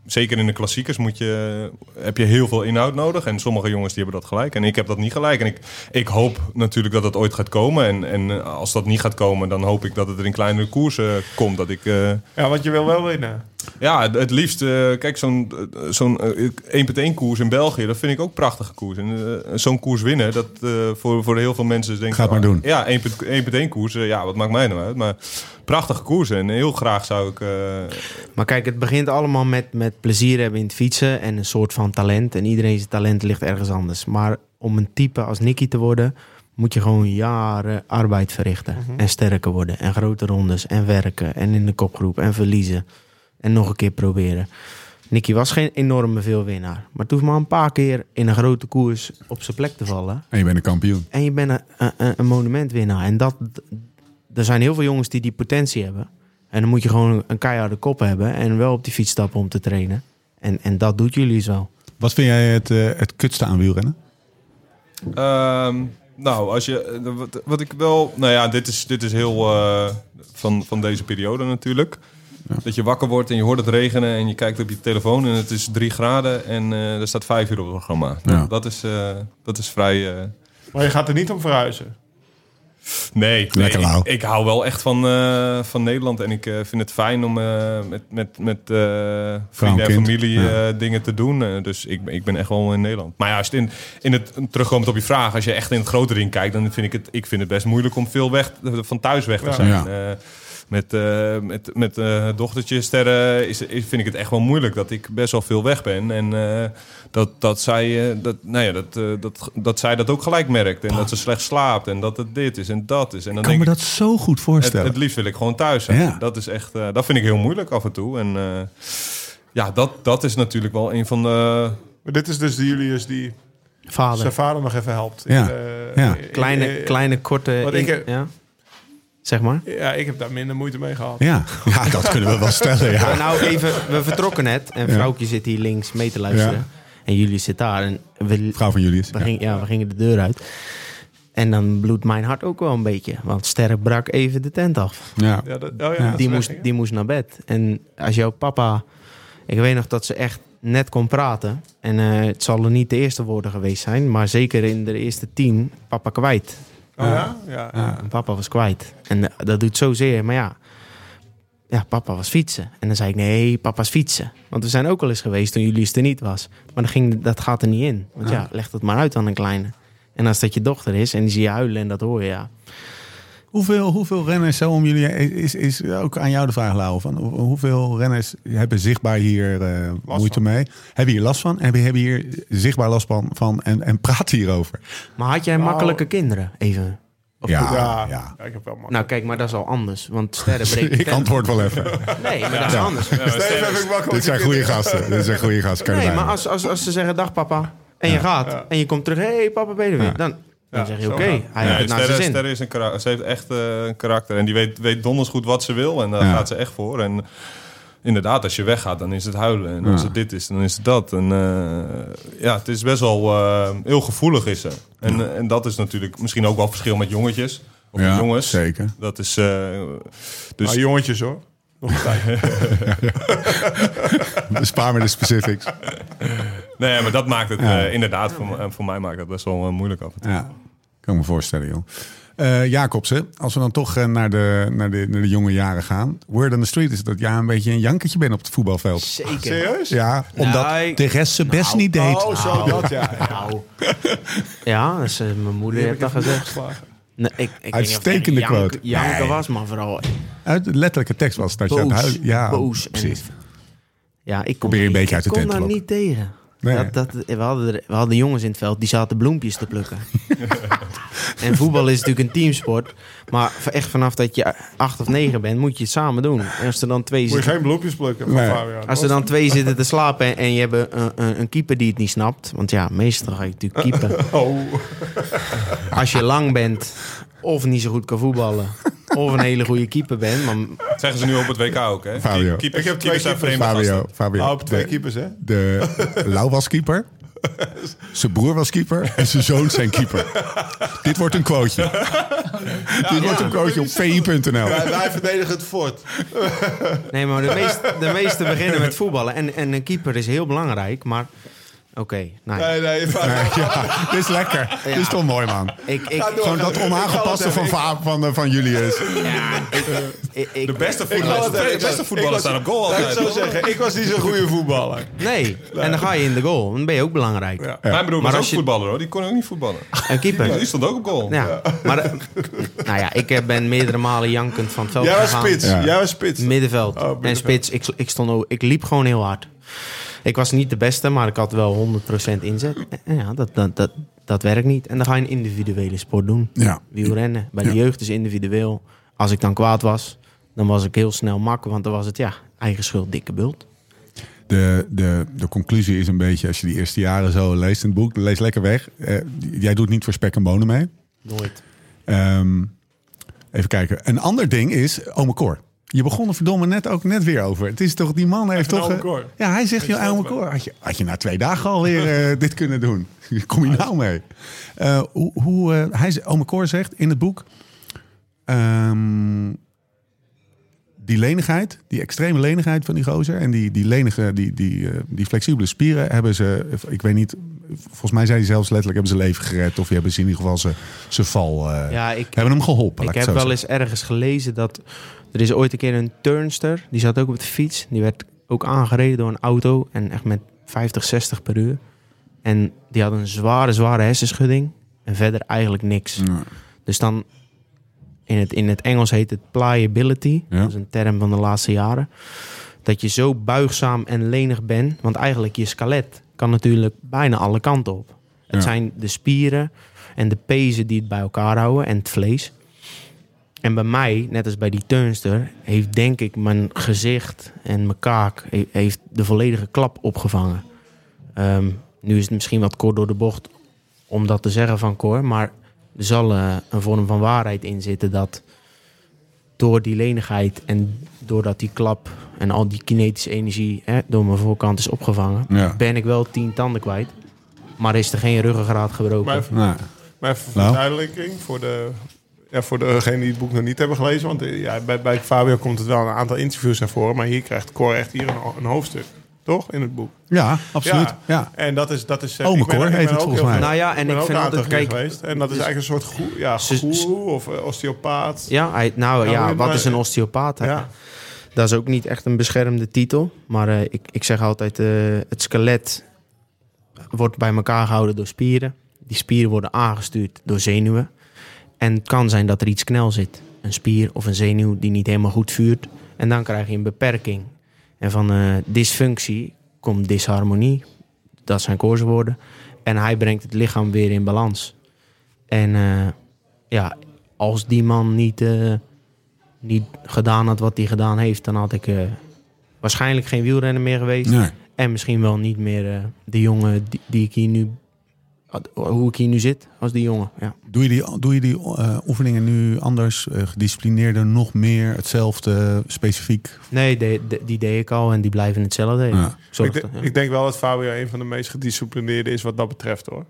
zeker in de klassiekers moet je, heb je heel veel inhoud nodig. En sommige jongens die hebben dat gelijk. En ik heb dat niet gelijk. En ik, ik hoop natuurlijk dat het ooit gaat komen. En, en als dat niet gaat komen, dan hoop ik dat het er in kleinere koersen komt. Dat ik... eh, Ja, want je wil wel winnen. Ja, het, het liefst, eh, kijk, zo'n eh, zo'n eh, 1.1 koers in België, dat vind ik ook prachtige koers. En zo'n koers winnen, dat eh, voor, voor heel veel mensen denken... Ga het maar doen. Ja, 1.1 koers, ja, wat maakt mij nou uit? Maar prachtige koersen en heel graag zou ik... eh, Maar kijk, het begint allemaal met, met plezier hebben in het fietsen en een soort van talent. En iedereen zijn talent ligt ergens anders. Maar om een type als Nicky te worden, moet je gewoon jaren arbeid verrichten. En sterker worden. En grote rondes. En werken. En in de kopgroep. En verliezen. En nog een keer proberen. Nicky was geen enorme veelwinnaar. Maar het hoeft maar een paar keer in een grote koers op zijn plek te vallen. En je bent een kampioen. En je bent een, een, een monumentwinnaar. En dat, er zijn heel veel jongens die die potentie hebben. En dan moet je gewoon een keiharde kop hebben. En wel op die fiets stappen om te trainen. En, en dat doet jullie zo. Wat vind jij het, eh, het kutste aan wielrennen? Ehm, nou, als je, wat, wat ik wel, nou ja, dit is, dit is heel eh, van, van deze periode natuurlijk. Dat je wakker wordt en je hoort het regenen en je kijkt op je telefoon en het is drie graden en eh, er staat vijf uur op het programma. Ja. Dat, is, eh, dat is vrij. eh, Maar je gaat er niet om verhuizen. Nee, Lekker nee, lauw. ik, ik hou wel echt van, eh, van Nederland. En ik eh, vind het fijn om eh, met, met, met eh, vrienden en familie Ja. eh, dingen te doen. Dus ik, ik ben echt wel in Nederland. Maar ja, als het in, in het, terugkomend op je vraag, als je echt in het grote ring kijkt, dan vind ik het, ik vind het best moeilijk om veel weg, van thuis weg te zijn. Met eh, met, met eh, dochtertje sterren is, is, vind ik het echt wel moeilijk dat ik best wel veel weg ben. En eh, dat, dat, zij, eh, dat, nou ja, dat, eh, dat, dat zij dat ook gelijk merkt. En dat ze slecht slaapt en dat het dit is en dat is. En dan Ik kan me denk ik, dat zo goed voorstellen. het liefst wil ik gewoon thuis zijn. Ja. Dat is echt, eh, dat vind ik heel moeilijk af en toe. En eh, ja, dat, dat is natuurlijk wel een van de. Maar dit is dus de Julius die Vader. zijn vader nog even helpt. Ja. Eh, Ja. in- Kleine, in- kleine korte... Ik heb- ja. Zeg maar. Ja, ik heb daar minder moeite mee gehad. ja. ja, dat kunnen we wel stellen. Maar Ja. nou even, we vertrokken net en Ja. vrouwtje zit hier links mee te luisteren. Ja. En jullie zit daar en we, Vrouw van Julius. we, Ja. gingen, ja, we gingen de deur uit. En dan bloedt mijn hart ook wel een beetje. Want Sterk brak even de tent af. Ja. Ja, dat, oh ja, Die moest, die moest naar bed. En als jouw papa... Ik weet nog dat ze echt net kon praten. En eh, het zal er niet de eerste woorden geweest zijn. Maar zeker in de eerste tien, papa kwijt. Oh ja? Ja. Ja. En papa was kwijt. En eh, dat doet zozeer. Maar ja, ja, papa was fietsen. En dan zei ik, nee, papa's fietsen. Want we zijn ook al eens geweest toen jullie er niet was. Maar dan ging, dat gaat er niet in. Want ja, leg het maar uit aan een kleine. En als dat je dochter is en die zie je huilen en dat hoor je, ja. Hoeveel, hoeveel renners, zo om jullie, is, is ook aan jou de vraag, Lau, van hoe- hoeveel renners hebben zichtbaar hier eh, moeite van. mee? Hebben hier last van? Hebben, hebben hier zichtbaar last van, van en, en praten hierover? Maar had jij Nou, makkelijke kinderen? Even. Of Ja, Ja, ja. ja. ik heb wel makkelijk. Nou, kijk, maar dat is al anders. Want sterren breken Ik antwoord wel even. Nee, maar dat is anders. Steven heb ik makkelijk. Dit zijn goede gasten. Dit zijn goede gasten. Nee, maar als, als, als ze zeggen dag papa en je gaat Ja. en je komt terug, hé hey, papa ben je er weer, Ja. dan, dan Ja, zeg je oké, hij heeft Nee, het naar zijn Sterre, zin. Sterre is een karakter. Ze heeft echt eh, een karakter. En die weet, weet donders goed wat ze wil. En daar Ja. gaat ze echt voor. En inderdaad, als je weggaat, dan is het huilen. En als het dit is, dan is het dat. En eh, ja, het is best wel eh, heel gevoelig is ze. En, en dat is natuurlijk misschien ook wel verschil met jongetjes. Of met Ja, jongens. zeker. Dat is... eh, dus Maar jongetjes hoor. Nog een tijd. Spaar me de specifics. Nee, maar dat maakt het Ja. eh, inderdaad, voor, voor mij maakt het best wel moeilijk af en toe. Ja, kan ik me voorstellen, joh. Eh Jacobsen, als we dan toch eh, naar, de, naar, de, naar de jonge jaren gaan. Word on the street is dat jij een beetje een jankertje bent op het voetbalveld. Zeker. Serieus? Ja, omdat Nou, de rest zijn best niet deed. Oh, zo dat ja. ja. Nou. Ja, dus, eh, mijn moeder Die heeft dat ik gezegd. Nee, ik, ik weet niet of het Uitstekende jank- quote. Janken Nee. was, maar vooral Uit de letterlijke tekst was dat je aan het boos. huilen... Ja, boos. En, ja, ik kon, Probeer een ik- beetje uit de ik tent te niet tegen. Nee. Dat, dat, we, hadden er, we hadden jongens in het veld die zaten bloempjes te plukken. en voetbal is natuurlijk een teamsport. Maar echt vanaf dat je acht of negen bent, moet je het samen doen. En als er dan twee Moet je zitten, geen bloempjes plukken van Nee. Fabian. als er dan twee zitten te slapen en, en je hebt een, een, een keeper die het niet snapt. Want ja, meestal ga je natuurlijk keeper. Oh. Als je lang bent of niet zo goed kan voetballen. Of een hele goede keeper bent. Maar Dat zeggen ze nu op het WK ook, hè? Fabio. Keepers, Ik heb twee keepers Fabio. Fabio. Ah, op twee de, keepers hè. de Lau was keeper. Zijn broer was keeper en zijn zoon zijn keeper. Dit wordt een quoteje. Dit wordt een quoteje op vi.nl. Wij, wij verdedigen het fort. Nee, maar de, meest, de meeste beginnen met voetballen. En, en een keeper is heel belangrijk, maar... Oké, nou ja. Nee, nee. Ja, dit is lekker. Dit is toch mooi, man. Ik, ik. Gewoon dat onaangepaste van, Va- van, eh, van Julius. ik, ik- De beste Ik voetballers, de beste ik staan op goal ik altijd. het zo zeggen. Ik was niet zo'n goede voetballer. Nee, en dan ga je in de goal. Dan ben je ook belangrijk. Ja. Mijn broer Maar was ook je- voetballer, hoor. Die kon ook niet voetballen. Een keeper. Die stond ook op goal. Ja, maar nou ja, ik eh, ben meerdere malen jankend van het veld Jij was spits. Ja. Jij was spits. Middenveld. Oh. En spits, ik, ik, stond ik liep gewoon heel hard. Ik was niet de beste, maar ik had wel 100% inzet. En ja, dat, dat, dat, dat werkt niet. En dan ga je een individuele sport doen. Ja. Wielrennen. Bij de jeugd is individueel. Als ik dan kwaad was, dan was ik heel snel mak. Want dan was het, ja, eigen schuld, dikke bult. De, de, de conclusie is een beetje, als je die eerste jaren zo leest in het boek, lees lekker weg. Eh, jij doet niet voor spek en bonen mee. Nooit. Ehm, even kijken. Een ander ding is Ome Cor. Je begon er verdomme net ook net weer over. Het is toch, die man heeft toch... Ome eh. Ja, hij zegt, joh, Ome Cor, had je, had je na twee dagen alweer eh, dit kunnen doen? Kom je nou mee? Eh, hoe, hoe, eh, hij, Ome Cor zegt in het boek... ehm, die lenigheid, die extreme lenigheid van die gozer... en die, die lenige, die, die, eh, die flexibele spieren hebben ze... ik weet niet volgens mij zei hij zelfs letterlijk hebben ze leven gered. Of hebben ze in ieder geval zijn zijn val. eh, Ja, ik, Hebben hem geholpen. ik heb wel eens ergens gelezen dat... Er is ooit een keer een turnster, die zat ook op de fiets. Die werd ook aangereden door een auto en echt met 50, 60 per uur. En die had een zware, zware hersenschudding en verder eigenlijk niks. Dus dan, in het, in het Engels heet het pliability. Ja. Dat is een term van de laatste jaren. Dat je zo buigzaam en lenig bent. Want eigenlijk je skelet kan natuurlijk bijna alle kanten op. Het Ja. zijn de spieren en de pezen die het bij elkaar houden en het vlees. En bij mij, net als bij die turnster, heeft denk ik mijn gezicht en mijn kaak he- heeft de volledige klap opgevangen. Ehm, nu is het misschien wat kort door de bocht om dat te zeggen van Cor, maar er zal eh, een vorm van waarheid in zitten dat door die lenigheid en doordat die klap en al die kinetische energie hè, door mijn voorkant is opgevangen, Ja. ben ik wel tien tanden kwijt. Maar is er geen ruggengraat gebroken? Maar even, maar even voor Nou. verduidelijking voor de... Ja, voor degenen die het boek nog niet hebben gelezen. Want eh, ja, bij, bij Fabio komt het wel een aantal interviews naar voren. Maar hier krijgt Cor echt hier een, een hoofdstuk. Toch? In het boek. ja, absoluut. Ja. Ja. En dat is... Dat is eh, Ome ik ben- Cor ik ben heet het ook volgens heel mij. veel- Nou ja, en ik vind een altijd, kijk, geweest. En dat is eigenlijk een soort goe, ja, goeroe of eh, osteopaat. Ja, hij, nou Ja, maar- wat is een osteopaat? Ja. Dat is ook niet echt een beschermde titel. Maar eh, ik, ik zeg altijd, eh, het skelet wordt bij elkaar gehouden door spieren. Die spieren worden aangestuurd door zenuwen. En het kan zijn dat er iets knel zit. Een spier of een zenuw die niet helemaal goed vuurt. En dan krijg je een beperking. En van eh, dysfunctie komt disharmonie. Dat zijn koerswoorden. En hij brengt het lichaam weer in balans. En eh, ja, als die man niet, eh, niet gedaan had wat hij gedaan heeft, dan had ik waarschijnlijk geen wielrenner meer geweest. Nee. En misschien wel niet meer de jongen die, die ik hier nu. Hoe ik hier nu zit als die jongen. Ja. Doe je die, doe je die eh, oefeningen nu anders, eh, gedisciplineerder, nog meer, hetzelfde, specifiek? Nee, de, de- die deed ik al en die blijven hetzelfde. Ja. Ik Ik, dat- de- ja. ik denk wel dat Fabio een van de meest gedisciplineerde is wat dat betreft hoor.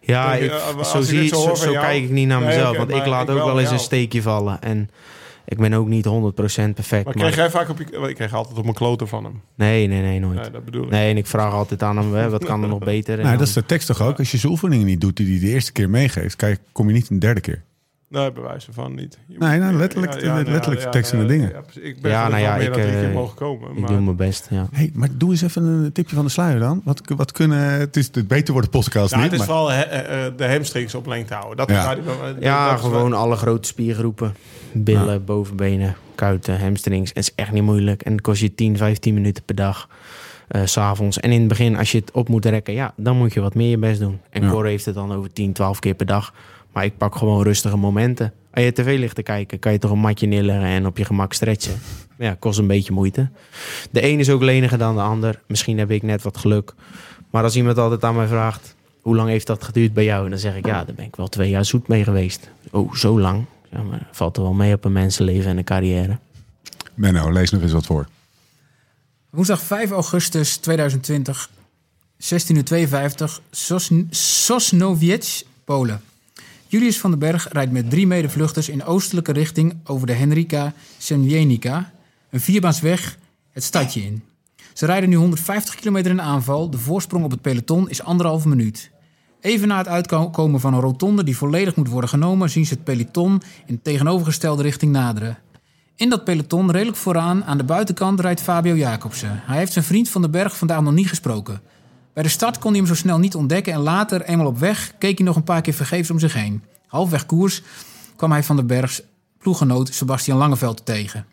Ja, ik, eh, zo, zie, zo zo, jou- kijk ik niet naar Nee, mezelf. want ik laat ik ook wel wel eens jou. een steekje vallen. En ik ben ook niet 100% perfect. Maar Maar kreeg jij vaak op je... Ik kreeg altijd op mijn kloten van hem. Nee, nee, nee, nooit. Nee, dat bedoel ik. Nee, en ik vraag altijd aan hem, hè, wat kan er nog beter? En Nou, dan- dat is de tekst toch ook? Als je zijn oefeningen niet doet die hij de eerste keer meegeeft, kijk, kom je niet een derde keer. Nee, bewijzen van niet. Je Nee, nou, letterlijk- letterlijk en de nee, dingen. Ja, precies. ik ben Ja, ja, nou ja, ik, keer eh, mogen komen. ik maar, doe mijn best, ja. hey, maar doe eens even een tipje van de sluier dan. Wat, wat kunnen... Het is het beter wordt de podcast Nou, niet, het is maar... vooral he- eh, eh, de hamstrings op lengte houden. Dat Ja. dat- Ja, dat wel- gewoon alle grote spiergroepen. Billen, bovenbenen, kuiten, hamstrings. Het is echt niet moeilijk. En het kost je 10, 15 minuten per dag. eh, s s'avonds. En in het begin, als je het op moet rekken, ja, dan moet je wat meer je best doen. En Ja. Cor heeft het dan over 10, 12 keer per dag. Maar ik pak gewoon rustige momenten. Als je tv ligt te kijken, kan je toch een matje neerleggen en op je gemak stretchen. Ja, kost een beetje moeite. De een is ook leniger dan de ander. Misschien heb ik net wat geluk. Maar als iemand altijd aan mij vraagt, hoe lang heeft dat geduurd bij jou? En dan zeg ik, ja, daar ben ik wel twee jaar zoet mee geweest. Oh, zo lang? Ja, maar valt er wel mee op een mensenleven en een carrière. Menno, lees nog eens wat voor. Woensdag 5 augustus 2020, 1652, Sosn- Sosnowiec, Polen. Julius van den Berg rijdt met drie medevluchters in oostelijke richting over de Henrika Semjenica, een vierbaansweg, het stadje in. Ze rijden nu 150 kilometer in aanval. De voorsprong op het peloton is anderhalve minuut. Even na het uitkomen van een rotonde die volledig moet worden genomen, zien ze het peloton in tegenovergestelde richting naderen. In dat peloton, redelijk vooraan, aan de buitenkant, rijdt Fabio Jacobsen. Hij heeft zijn vriend van den Berg vandaag nog niet gesproken. Bij de start kon hij hem zo snel niet ontdekken en later, eenmaal op weg, keek hij nog een paar keer vergeefs om zich heen. Halfweg koers kwam hij van den Bergs ploeggenoot Sebastian Langeveld tegen.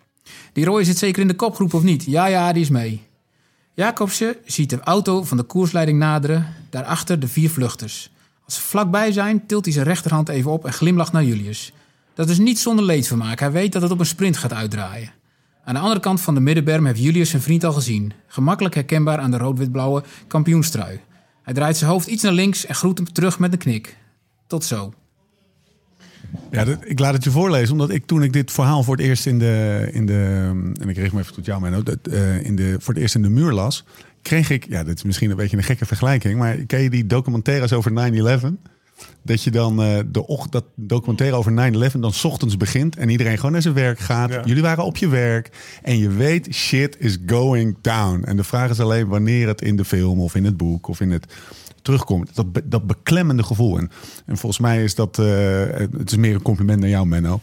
Die Roy zit zeker in de kopgroep of niet? Ja, ja, die is mee. Jacobsen ziet de auto van de koersleiding naderen, daarachter de vier vluchters. Als ze vlakbij zijn, tilt hij zijn rechterhand even op en glimlacht naar Julius. Dat is niet zonder leedvermaak. Hij weet dat het op een sprint gaat uitdraaien. Aan de andere kant van de middenberm heeft Julius zijn vriend al gezien. Gemakkelijk herkenbaar aan de rood-wit-blauwe kampioenstrui. Hij draait zijn hoofd iets naar links en groet hem terug met een knik. Tot zo. Ja, ik laat het je voorlezen, omdat ik toen ik dit verhaal voor het eerst in de... In de en ik richt me even tot jou, Menno. Dat, eh, in de, voor het eerst in de muur las, kreeg ik... Ja, dit is misschien een beetje een gekke vergelijking, maar ken je die documentaires over 9-11? Dat je dan eh, de och- dat documentaire over 9-11 dan 's ochtends begint en iedereen gewoon naar zijn werk gaat. Ja. Jullie waren op je werk en je weet shit is going down. En de vraag is alleen wanneer het in de film of in het boek of in het terugkomt. Dat, be- dat beklemmende gevoel. En, en volgens mij is dat, eh, het is meer een compliment naar jou Menno,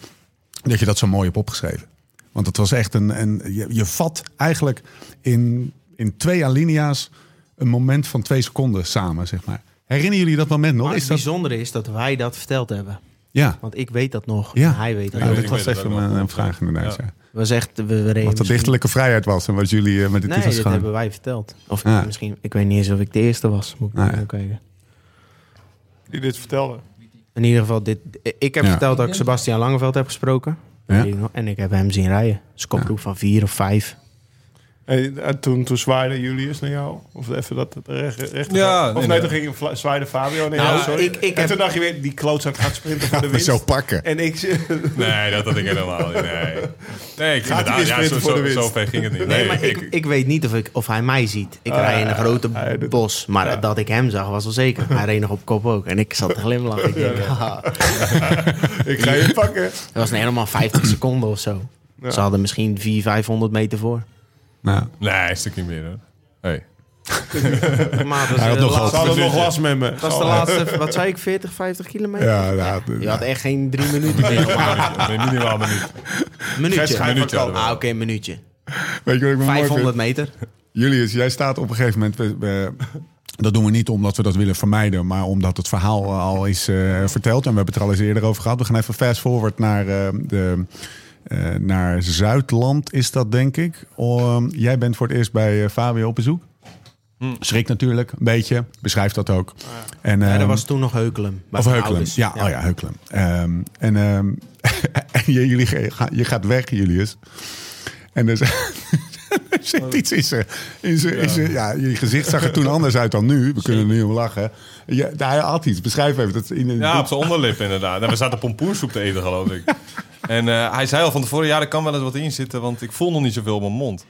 dat je dat zo mooi hebt opgeschreven. Want het was echt een, een je, je vat eigenlijk in, in twee alinea's een moment van twee seconden samen, zeg maar. Herinneren jullie dat moment nog? Maar Is het dat, bijzondere is dat wij dat verteld hebben. ja, Want ik weet dat nog. Ja. en Hij weet dat ja ook. dat was het even ook een, een vraag inderdaad. Ja. Ja. was echt, we, we reden Wat de dichterlijke vrijheid was en wat jullie eh, met de Nee, titels dit gaan. hebben wij verteld. Of Ja. misschien, ik weet niet eens of ik de eerste was. Moet ik Nee. even kijken. Die dit vertelde. In ieder geval, dit, ik heb Ja. verteld dat ik Sebastian Langeveld heb gesproken. Ja. Weet ik nog. En ik heb hem zien rijden. Dus kopgroep van vier of vijf. En, en toen, toen zwaaide Julius naar jou? Of even dat het recht, recht Ja, Of nee, toen ging zwaaide Fabio naar Nou, jou, sorry. ik- ik en heb- toen dacht je weer, die klootzak gaat sprinten voor de winst. zo pakken. En ik... Nee, dat had ik helemaal niet. Nee, nee ik, Gaat inderdaad, ja, zo, sprinten voor de zo, winst? zo ver ging het niet. Nee, Nee, maar ik, ik, weet niet of, ik, of hij mij ziet. Ik rij in een grote bos. Maar ja. dat ik hem zag was wel zeker. Hij reed nog op kop ook. En ik zat te glimlachen. Ik denk, haha. ik ga je pakken. Het was helemaal 50 seconden of zo. Ja. Ze hadden misschien 400, 500 meter voor. Nou, nee, een stukje meer hoor. Hey. Maar het was, Hij had de nog laatste- nog last met me. het was de laatste, wat zei ik, 40, 50 kilometer? ja, ja, Je had echt geen drie minuten meer. Nee, minimaal een minuut. Minuutje. Ah, oké, een minuutje. Weet je wat ik me mooi 500 vind? meter. Julius, jij staat op een gegeven moment. we- we- dat doen we niet omdat we dat willen vermijden, maar omdat het verhaal al is eh, verteld. En we hebben het er al eens eerder over gehad. We gaan even fast forward naar, eh, de, eh, naar Zuidland, is dat denk ik. Um, jij bent voor het eerst bij eh, Fabio op bezoek. Schrik natuurlijk, een beetje. Beschrijf dat ook. En, Ja, ehm, dat was toen nog Heukelen. bij of ouders. Ja, Oh ja, Heukelen. Ehm, en ehm, en je, jullie, ga- je gaat weg, Julius. En er zit- er zit iets in zijn... In zijn, in zijn- ja, je gezicht zag er toen anders uit dan nu. We kunnen er nu om lachen. Ja, hij had iets. Beschrijf even. Dat in een, Ja, op zijn onderlip inderdaad. En we zaten pompoensoep te eten, geloof ik. En eh, hij zei al van tevoren, ja, er kan wel eens wat in zitten, want ik voel nog niet zoveel op mijn mond.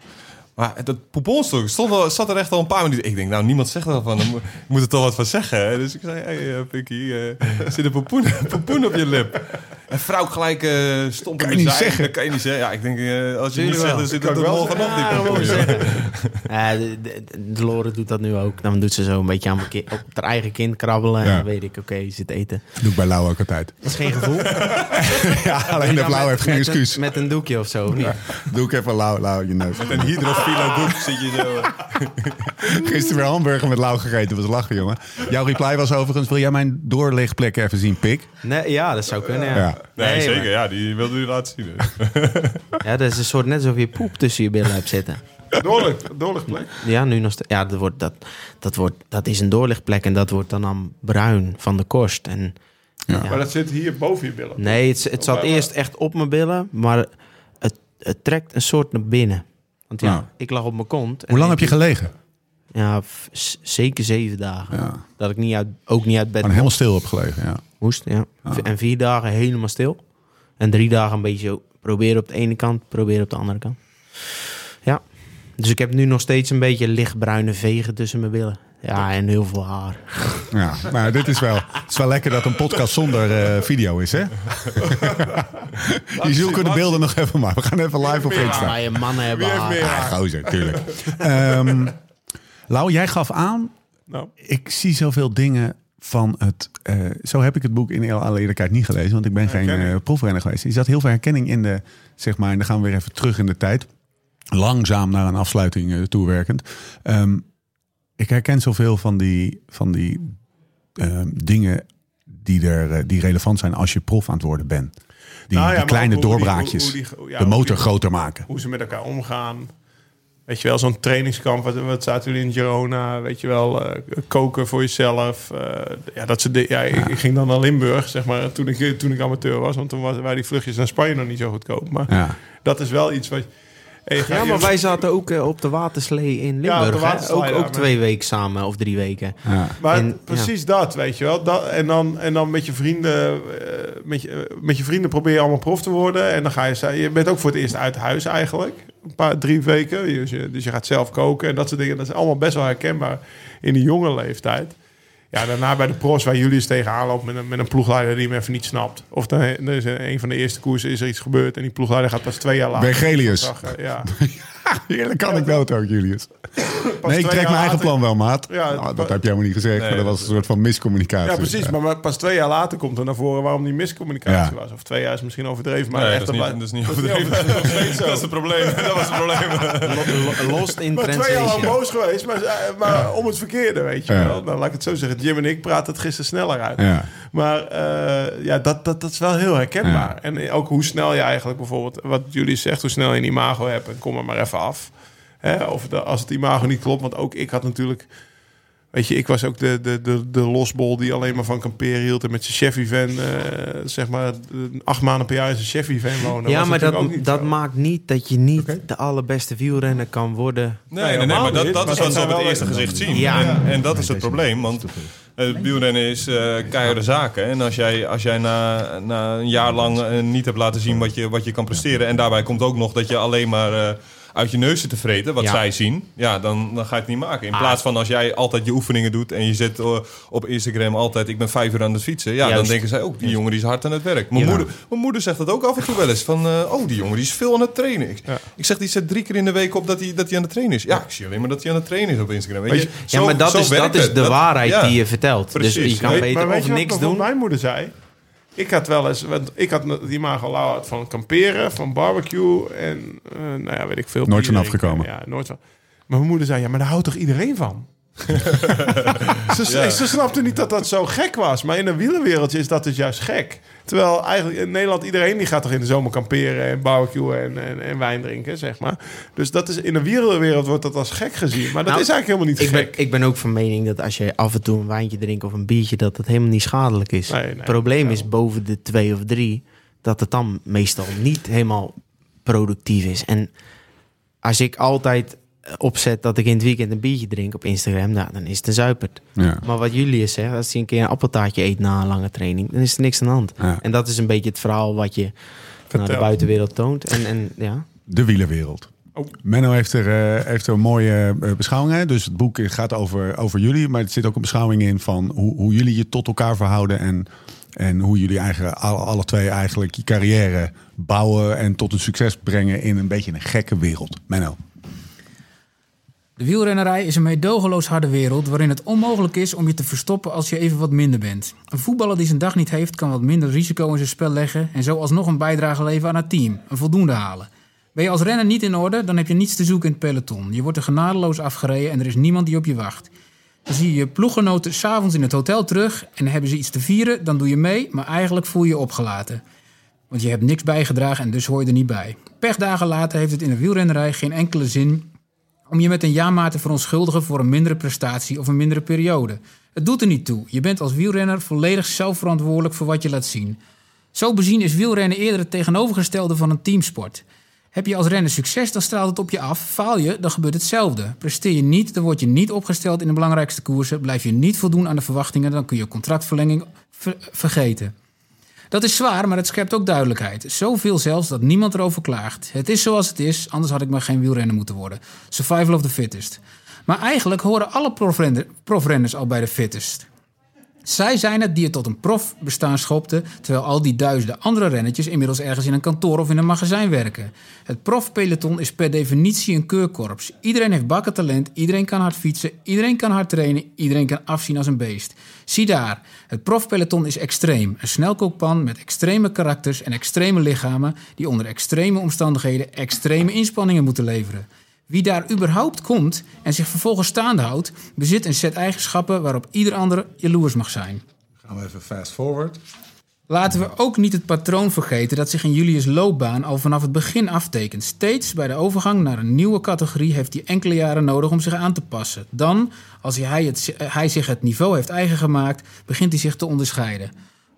Maar dat poeponstok stond zat er echt al een paar minuten. Ik denk, nou, niemand zegt er van. Dan moet- ik moet er toch wat van zeggen. Dus ik zei, hey, uh, Pinky, eh, zit een pompoen op je lip. En vrouw gelijk eh stond Kan in je de niet zeggen. Dat kan je niet zeggen. Ja, ik denk, eh, als je niet zegt, dan zit het ik er wel Ja, dat Ja, de, Lore doet dat nu ook. Dan doet ze zo een beetje aan mijn kind, op haar eigen kind krabbelen. Ja. En dan weet ik, oké, je zit eten. Doe ik bij Lau ook altijd. Dat is geen gevoel. Ja, alleen de met- heeft geen met een- excuus. Met een doekje of zo. of niet? Doe ik even Lau, Lau je neus. Een hydrofiele doek zit je zo. Gisteren weer hamburger met Lau gegeten. was lachen, jongen. Jouw reply was overigens... Wil jij mijn doorlichtplek even zien, pik? Nee, ja, dat zou kunnen. Ja, Ja. Nee, Nee, zeker. maar- Ja, die wilde u laten zien. dus. ja, dat is een soort net alsof je poep tussen je billen hebt zitten. Doorlicht, doorlichtplek. Ja, nu nog. Ja, dat, wordt, dat, dat, wordt, dat is een doorlichtplek en dat wordt dan aan bruin van de korst. En, ja. Maar dat zit hier boven je billen. Nee, het, het zat eerst echt op mijn billen, maar het, het trekt een soort naar binnen. Want ja, Ja. ik lag op mijn kont. en Hoe lang heb je gelegen? Ja, zeker zeven dagen. Ja. Dat ik niet uit, ook niet uit bed Gewoon helemaal stil op gelegen, ja. Moest. Ja. En vier dagen helemaal stil. En drie dagen een beetje zo proberen op de ene kant, proberen op de andere kant. Ja. Dus ik heb nu nog steeds een beetje lichtbruine vegen tussen mijn billen. Ja, en heel veel haar. Ja, maar dit is wel, het is wel lekker dat een podcast zonder eh, video is, hè? Je zoeken de beelden nog even maar. We gaan even live op Insta. Maar je mannen hebben haar. Ja, gozer, tuurlijk. Ehm Lau, jij gaf aan, Nou, ik zie zoveel dingen van het... eh, zo heb ik het boek in alle eerlijkheid niet gelezen, want ik ben geen eh proefrenner geweest. Er zat heel veel herkenning in de, zeg maar, en dan gaan we weer even terug in de tijd. Langzaam naar een afsluiting eh, toewerkend. Ehm, ik herken zoveel van die, van die ehm, dingen die, er, die relevant zijn als je prof aan het worden bent. Die, Nou ja, die maar kleine ook hoe die- doorbraakjes. hoe die- ja, de motor groter maken. hoe ze met elkaar omgaan. Weet je wel, zo'n trainingskamp. Wat, wat zaten jullie in Girona? Weet je wel, eh, koken voor jezelf. eh, ja, dat ze ja, ik, ik ging dan naar Limburg, zeg maar, toen ik, toen ik amateur was. Want toen was, waren die vluchtjes naar Spanje nog niet zo goedkoop. Maar Ja. dat is wel iets wat... Hey, ga Ja, je- maar wij zaten ook eh, op de waterslee in de Limburg. ook ja, ook maar- twee weken samen of drie weken. Ja. Maar En- precies dat, weet je wel. Dat, en, dan, en dan met je vrienden, eh, met je, met je vrienden probeer je allemaal prof te worden. En dan ga je, ze- je bent ook voor het eerst uit huis eigenlijk. Een paar, drie weken. Dus je, dus je gaat zelf koken en dat soort dingen. Dat is allemaal best wel herkenbaar in de jonge leeftijd. Ja, daarna bij de pros waar Julius tegenaan loopt met een, met een ploegleider die hem even niet snapt. Of dan, er is een, een van de eerste koersen is er iets gebeurd en die ploegleider gaat pas twee jaar later. Bergelius. Zag, eh, Ja. Heerlijk anekdote ook, Julius. Nee, ik trek mijn eigen later- plan wel, maat. Ja, Nou, dat heb je helemaal niet gezegd, Nee, maar dat dat was een soort van miscommunicatie. Ja, precies. Ja. Maar, pas twee jaar later komt er naar voren waarom die miscommunicatie Ja. was. Of twee jaar is misschien overdreven, maar nee, echt dat, is niet, dat is niet overdreven. Dat is het probleem. Dat was het probleem. Lost in Maar twee jaar lang translation. boos geweest, maar, eh, maar om het verkeerde, weet je Ja. wel. Nou, laat ik het zo zeggen. Jim en ik praten het gisteren sneller uit. Ja. Maar eh, ja, dat, dat, dat is wel heel herkenbaar. En ook hoe snel je eigenlijk bijvoorbeeld, wat jullie zegt, hoe snel je een imago hebt en kom er maar even af. Hè, of de, als het imago niet klopt, want ook ik had natuurlijk... Weet je, ik was ook de, de, de, de losbol die alleen maar van kamperen hield... en met zijn Chevy-van, eh, zeg maar, eh, acht maanden per jaar in zijn Chevy-van woonde. Ja, maar dat, dat zo. maakt niet dat je niet de allerbeste wielrenner kan worden. Nee, nee, maar dat, dat is wat het ze op het eerste gezicht zien. Ja. En, en dat is het probleem, want het wielrennen is eh keiharde zaken. En als jij, als jij na, na een jaar lang eh, niet hebt laten zien wat je, wat je kan presteren... en daarbij komt ook nog dat je alleen maar eh, uit je neus zit te vreten, wat Ja. zij zien... ja, dan, dan ga je het niet maken. In Ah. plaats van als jij altijd je oefeningen doet... en je zet eh, op Instagram altijd... ik ben vijf uur aan het fietsen. Ja, dan denken zij ook, die jongen die is hard aan het werk. Mijn, Ja. moeder, mijn moeder zegt dat ook af en toe wel eens. Van, eh, oh, die jongen die is veel aan het trainen. Ik, Ja. ik zeg, die zet drie keer in de week op dat hij, dat hij aan het trainen is. Ja, ik zie alleen maar dat hij aan het trainen is op Instagram. Weet je? Ja, maar dat zo is, dat is de Dat- waarheid ja. die je vertelt. Precies. Dus je kan Weet- beter of je wat niks doen. mijn moeder zei? Ik had wel eens, want ik had die imago lauw van kamperen, van barbecue en eh, nou ja, weet ik veel. Nooit van afgekomen. Ja, nooit van. Maar mijn moeder zei, ja, maar daar houdt toch iedereen van? ze, ze snapte niet dat dat zo gek was. Maar in een wielenwereldje is dat dus juist gek. Terwijl eigenlijk in Nederland iedereen die gaat toch in de zomer kamperen en barbecuen en, en, en wijn drinken, zeg maar. Dus dat is, in de wielenwereld wordt dat als gek gezien. Maar dat Nou, is eigenlijk helemaal niet Ik ben, gek. ik ben ook van mening dat als je af en toe een wijntje drinkt of een biertje, dat het helemaal niet schadelijk is. Nee, nee. het probleem is boven de twee of drie, dat het dan meestal niet helemaal productief is. En als ik altijd opzet dat ik in het weekend een biertje drink op Instagram, nou, dan is het een zuipert. Ja. Maar wat Julius zegt, als hij een keer een appeltaatje eet na een lange training, dan is er niks aan de hand. Ja. En dat is een beetje het verhaal wat je naar de buitenwereld toont. En, en ja, De wielerwereld. Oh. Menno heeft er, eh, heeft er een mooie eh, beschouwing. Hè? Dus het boek gaat over, over jullie. Maar er zit ook een beschouwing in van hoe, hoe jullie je tot elkaar verhouden. En, en hoe jullie eigenlijk, alle, alle twee eigenlijk je carrière bouwen. En tot een succes brengen in een beetje een gekke wereld. Menno. De wielrennerij is een meedogenloos harde wereld waarin het onmogelijk is om je te verstoppen als je even wat minder bent. Een voetballer die zijn dag niet heeft, kan wat minder risico in zijn spel leggen en zo alsnog een bijdrage leveren aan het team, een voldoende halen. Ben je als renner niet in orde, dan heb je niets te zoeken in het peloton. Je wordt er genadeloos afgereden en er is niemand die op je wacht. Dan zie je je ploeggenoten s'avonds in het hotel terug en hebben ze iets te vieren, dan doe je mee, maar eigenlijk voel je je opgelaten. Want je hebt niks bijgedragen en dus hoor je er niet bij. Pechdagen later heeft het in de wielrennerij geen enkele zin om je met een ja-maat te verontschuldigen voor een mindere prestatie of een mindere periode. Het doet er niet toe. Je bent als wielrenner volledig zelfverantwoordelijk voor wat je laat zien. Zo bezien is wielrennen eerder het tegenovergestelde van een teamsport. Heb je als renner succes, dan straalt het op je af. Faal je, dan gebeurt hetzelfde. Presteer je niet, dan word je niet opgesteld in de belangrijkste koersen. Blijf je niet voldoen aan de verwachtingen, dan kun je contractverlenging ver- vergeten. Dat is zwaar, maar het schept ook duidelijkheid. Zoveel zelfs dat niemand erover klaagt. Het is zoals het is, anders had ik maar geen wielrenner moeten worden. Survival of the fittest. Maar eigenlijk horen alle profrenner- profrenners al bij de fittest. Zij zijn het die het tot een profbestaan schopten, terwijl al die duizenden andere rennetjes inmiddels ergens in een kantoor of in een magazijn werken. Het profpeloton is per definitie een keurkorps. Iedereen heeft bakken talent, iedereen kan hard fietsen, iedereen kan hard trainen, iedereen kan afzien als een beest. Zie daar, het profpeloton is extreem. Een snelkookpan met extreme karakters en extreme lichamen die onder extreme omstandigheden extreme inspanningen moeten leveren. Wie daar überhaupt komt en zich vervolgens staande houdt, bezit een set eigenschappen waarop ieder ander jaloers mag zijn. Gaan we even fast forward. Laten we ook niet het patroon vergeten dat zich in Julius' loopbaan al vanaf het begin aftekent. Steeds bij de overgang naar een nieuwe categorie heeft hij enkele jaren nodig om zich aan te passen. Dan, als hij, het, hij zich het niveau heeft eigen gemaakt, begint hij zich te onderscheiden.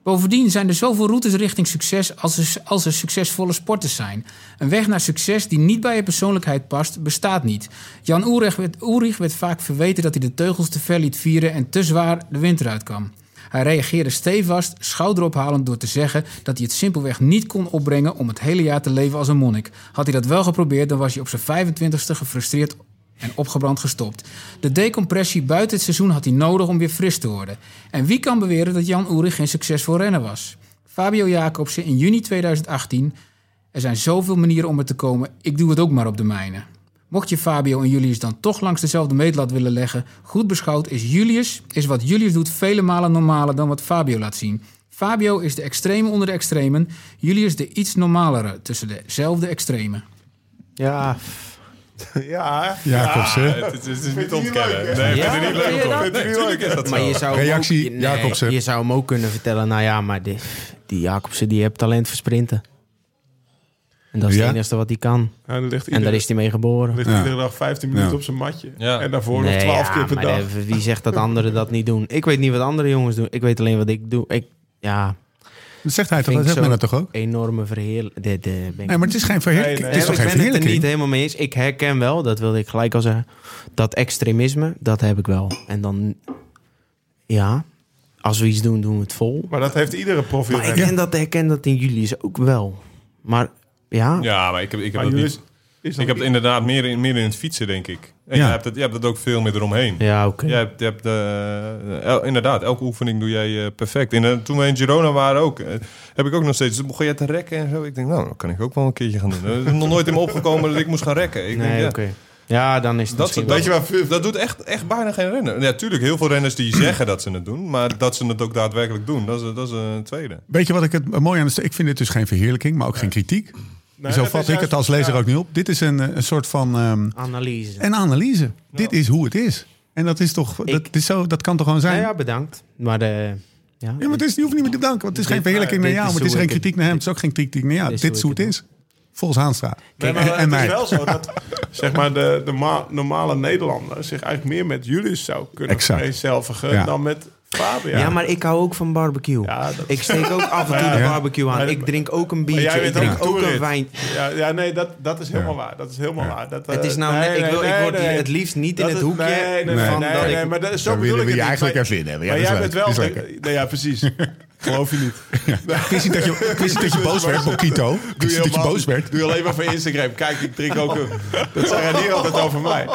Bovendien zijn er zoveel routes richting succes als er, als er succesvolle sporters zijn. Een weg naar succes die niet bij je persoonlijkheid past, bestaat niet. Jan Ulrich werd, werd vaak verweten dat hij de teugels te ver liet vieren en te zwaar de wind eruit kwam. Hij reageerde stevast, schouderophalend door te zeggen dat hij het simpelweg niet kon opbrengen om het hele jaar te leven als een monnik. Had hij dat wel geprobeerd, dan was hij op zijn 25ste gefrustreerd en opgebrand gestopt. De decompressie buiten het seizoen had hij nodig om weer fris te worden. En wie kan beweren dat Jan Oerig geen succesvol renner was? Fabio Jacobsen in juni 2018. Er zijn zoveel manieren om er te komen, ik doe het ook maar op de mijne. Mocht je Fabio en Julius dan toch langs dezelfde meetlat willen leggen, goed beschouwd is Julius, is wat Julius doet vele malen normaler dan wat Fabio laat zien. Fabio is de extreme onder de extremen, Julius de iets normalere tussen dezelfde extremen. Ja, Ja, Jacobsen. Ja, het, is, het is niet te ontkennen. Nee, Ja, ik vind het niet leuk. dat? hoor. Nee, tuurlijk is dat maar zo. je zou, hem Reactie, ook, nee, Jacobsen. je zou hem ook kunnen vertellen, nou ja, maar die, die Jacobsen die heeft talent voor sprinten. En dat is Ja? het enige wat hij kan. Ja, dan ligt En daar is hij mee geboren. ligt Ja. iedere dag 15 minuten Ja. op zijn matje. Ja. En daarvoor nog 12 ja, keer per dag. de- wie zegt dat anderen dat niet doen? Ik weet niet wat andere jongens doen. Ik weet alleen wat ik doe. Ik, ja, Dat zegt hij toch? Dat ik zegt men dat toch ook? enorme ik- Nee, maar het is geen verheerlijking. Nee, nee. het is toch ik geen ben het er niet verheerlijking? helemaal mee eens. Ik herken wel, dat wilde ik gelijk al zeggen, dat extremisme, dat heb ik wel. En dan, ja, als we iets doen, doen we het vol. Maar dat heeft iedere profiel. Maar ik herken dat, herken dat in jullie is ook wel. Maar ja, Ja, maar ik heb, ik heb Maar dat jullie niet. Ik heb het inderdaad meer in, meer in het fietsen, denk ik. En Ja. je, hebt het, je hebt het ook veel meer eromheen. ja oké. Je hebt, je hebt el- inderdaad, elke oefening doe jij eh, perfect. En, toen we in Girona waren ook, heb ik ook nog steeds, begon jij te rekken en zo. Ik denk, nou, dat kan ik ook wel een keertje gaan doen. Het is nog nooit in me opgekomen dat ik moest gaan rekken. Ik denk, Nee, ja, oké. Ja, dan is het Dat, misschien dat, Weet je veel- dat doet echt, echt bijna geen renner. Ja, tuurlijk, heel veel renners die zeggen dat ze het doen, maar dat ze het ook daadwerkelijk doen, dat is, dat is een tweede. Weet je wat ik het mooi aan is? Ik vind dit dus geen verheerlijking, maar ook geen kritiek. Nee, Zo dat vat ik het als lezer ja. ook niet op. Dit is een, eh, een soort van ehm, analyse. een analyse. Dit is hoe het is. En dat is toch, dat, is zo, dat kan toch gewoon zijn? Nou ja, bedankt. Maar de, ja, Ja, maar het is, je hoeft niet meer te bedanken, want het is Dit- geen verheerlijking naar jou, maar het is geen het- kritiek naar hem. Het is ook geen kritiek naar jou. Dit is Dit is hoe het is. Volgens Haanstra. Nee, maar en, het mij. is wel zo dat zeg maar, de, de ma- normale Nederlander zich eigenlijk meer met Julius zou kunnen Exact. vereenzelvigen Ja. dan met Fabian. Ja. maar ik hou ook van barbecue. Ja, dat- Ik steek ook af en toe Ja. de barbecue aan. Ik drink ook een Maar biertje. Ik drink ook ook een wijn. Ja, ja, nee, dat, dat is helemaal waar. Dat is helemaal waar. Dat, Het eh, is nou nee, ik, wil, nee, ik word het liefst niet in het is- hoekje Nee, van nee, dat nee, ik- maar dat, zo, Zo bedoel ik het je eigenlijk Maar- even winnen. Ja, maar dat is jij bent wel... Lekker. Nee, ja, precies. Geloof je niet. Ik wist niet dat je, ik wist niet dat je boos werd, Bokito. Ik Doe wist niet dat je boos werd. Doe je alleen maar voor Instagram. Kijk, ik drink ook een... Dat zei Ranier altijd over mij.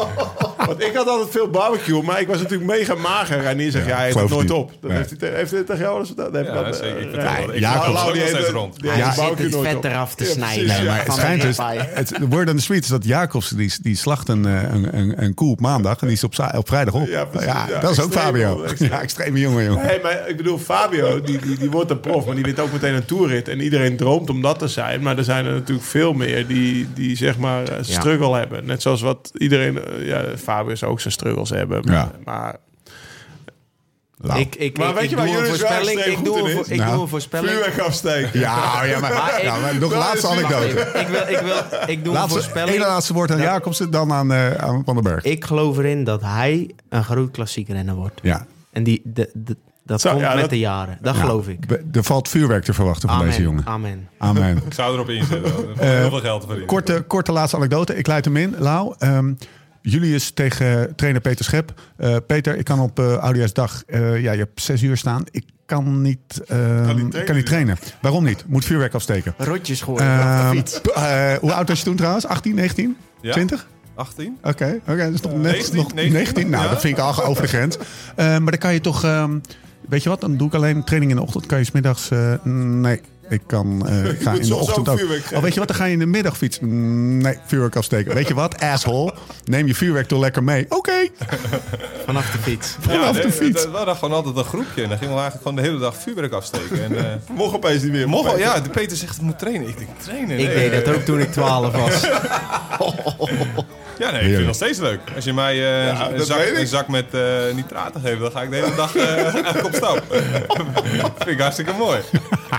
Want ik had altijd veel barbecue, maar ik was natuurlijk mega mager. Ranier zegt, ja, hij heeft het nooit op. Dat heeft hij, heeft tegen jou eens? Dat heb Ja, zeker. Ik vertel die rond. die de zit barbecue het nooit vet op. eraf te snijden. Nee, maar het schijnt de dus, het, de word on the street is dat Jacobs, die, die slacht een, eh, een, een, een koe op maandag en die is op, vrijdag op. Ja, Ja, precies, ja. dat is ook Fabio. extreem. Ja, extreme jongen, jongen. Nee, maar ik bedoel, Fabio, die, die, die wordt een prof, maar die wint ook meteen een toerrit. En iedereen droomt om dat te zijn. Maar er zijn er natuurlijk veel meer die, die zeg maar eh, struggle hebben. Net zoals wat iedereen, eh, ja, Fabio zou ook zijn struggles hebben. Ja. Maar Nou. Ik, ik, Maar ik, weet ik je doe waar een jullie wel voorspelling. Ik doe een ik Nou. doe een voorspelling. vuurwerk afsteken. Ja, ja, maar, Maar ik- ja, maar nog een laatste anekdote. Ik wil, ik wil, ik doe een Laatste, voorspelling. ene laatste woord aan Jacobsen, dan aan, eh, aan Van den Berg. Ik geloof erin dat hij een groot klassiek renner wordt. Ja. En die, de, de- dat Zo, komt ja, met dat- de jaren. Dat Ja. geloof ik. Er valt vuurwerk te verwachten van Amen. deze jongen. Amen. Amen. Ik zou erop inzetten. Er valt heel veel geld te verdienen. Korte, korte laatste anekdote. Ik leid hem in. Lau, ehm, Julius tegen trainer Peter Schep. Eh, Peter, ik kan op uh, Oudejaarsdag... eh, ja, je hebt zes uur staan. Ik kan niet, niet ik kan niet trainen. Waarom niet? Moet vuurwerk afsteken. Rotjes gooien op de Ehm, eh, hoe oud was je toen trouwens? 18, 19? Ja. 20? 18? Oké, oké, dat is nog net 19, nog 19. 19. Nou, Ja. dat vind ik al over de grens. Eh, maar dan kan je toch, ehm, weet je wat? Dan doe ik alleen training in de ochtend. Kan je smiddags, eh nee, ik kan, eh, ik ga in de ochtend ook. Oh, weet je wat? Dan ga je in de middag fietsen. Mm, Nee, vuurwerk afsteken. Weet je wat? Asshole. Neem je vuurwerk toch lekker mee. Oké. Vanaf de fiets. Vanaf de fiets. We hadden gewoon altijd een groepje. En dan gingen we eigenlijk gewoon de hele dag vuurwerk afsteken. En, eh mocht opeens niet meer. mocht wel, ja, de Peter zegt, ik moet trainen. Ik denk, trainen? Ik Nee, deed dat ook toen ik 12 was. Ja, nee, ik vind het nog steeds leuk. Als je mij eh, een, zak, een zak met eh nitraten geeft, dan ga ik de hele dag eh, eigenlijk op stap. vind ik hartstikke mooi.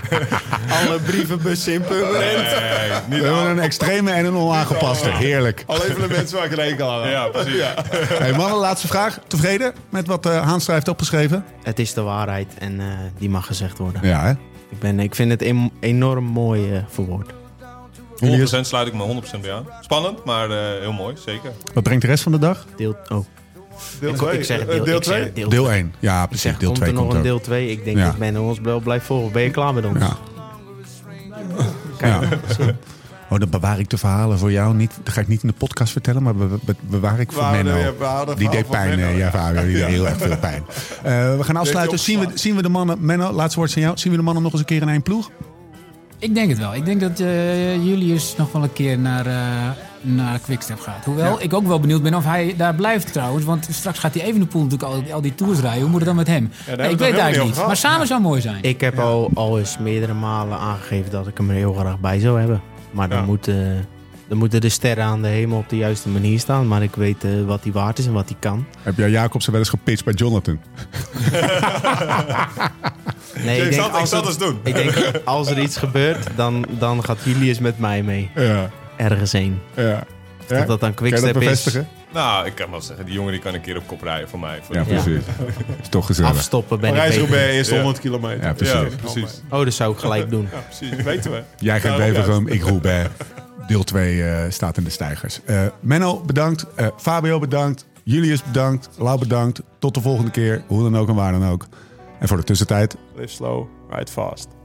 Alle brievenbussen in Purmerend. Nee, niet We hebben al- een extreme en een onaangepaste. Heerlijk. Alleen voor de mensen waar ik aan heb. Ja, precies. Hey, mannen, laatste vraag. Tevreden met wat eh Haanstra heeft opgeschreven? Het is de waarheid en eh, die mag gezegd worden. Ja, hè? Ik, ben, ik vind het enorm mooi eh, verwoord. 100% sluit ik me 100% bij aan. Spannend, maar eh, heel mooi, zeker. Wat brengt de rest van de dag? Deel, oh, Deel ik, 2. ik zeg Eh, deel, deel ik zeg 2. deel Deel 1. Ja, precies. zeg, Deel komt 2 er nog komt een deel 2? Ik denk, Ja. ik ben ons wel blijf volgen. Ben je klaar met ons? Ja. Kijk, Ja. Oh, dan bewaar ik de verhalen voor jou niet. Dat ga ik niet in de podcast vertellen, maar be- be- bewaar ik voor Menno. de die deed pijn, Menno, ja. Fabio. Die deed heel erg veel pijn. Eh, we gaan afsluiten. Zien we, zien we de mannen... Menno, laatste woord aan jou. Zien we de mannen nog eens een keer in één ploeg? Ik denk het wel. Ik denk dat eh, Julius nog wel een keer naar, eh naar Quickstep gaat. Hoewel ik ook wel benieuwd ben of hij daar blijft trouwens. Want straks gaat hij even de pool natuurlijk al, al die tours rijden. Hoe moet het dan met hem? Nee, ik weet het eigenlijk niet Maar samen zou mooi zijn. Ik heb al, al eens meerdere malen aangegeven dat ik hem er heel graag bij zou hebben. Maar dan, Ja. moeten, dan moeten de sterren aan de hemel op de juiste manier staan. Maar ik weet eh, wat hij waard is en wat hij kan. Heb jij Jacobsen wel eens gepitcht bij Jonathan? Nee, ik zal, ik als zal het- het eens doen. ik denk, als er iets gebeurt, dan, dan gaat Julius met mij mee. Ja, Ergens heen. ja. Of dat dat dan Kan je dat quickstep is. bevestigen? Nou, ik kan wel zeggen, die jongen die kan een keer op kop rijden voor mij. Voor Ja, precies. Is toch gezellig. Afstoppen ben ik Parijs-Roubaix beter. is Ja. 100 kilometer. Ja, precies. Ja, precies. Oh, dat zou ik gelijk doen. Ja, precies. Weten we. Jij gaat Bevergum, juist. ik Roubaix. Deel 2 eh, staat in de stijgers. Eh, Menno, bedankt. Eh, Fabio, bedankt. Julius, bedankt. Lau, bedankt. Tot de volgende keer. Hoe dan ook en waar dan ook. En voor de tussentijd, Live slow, ride fast.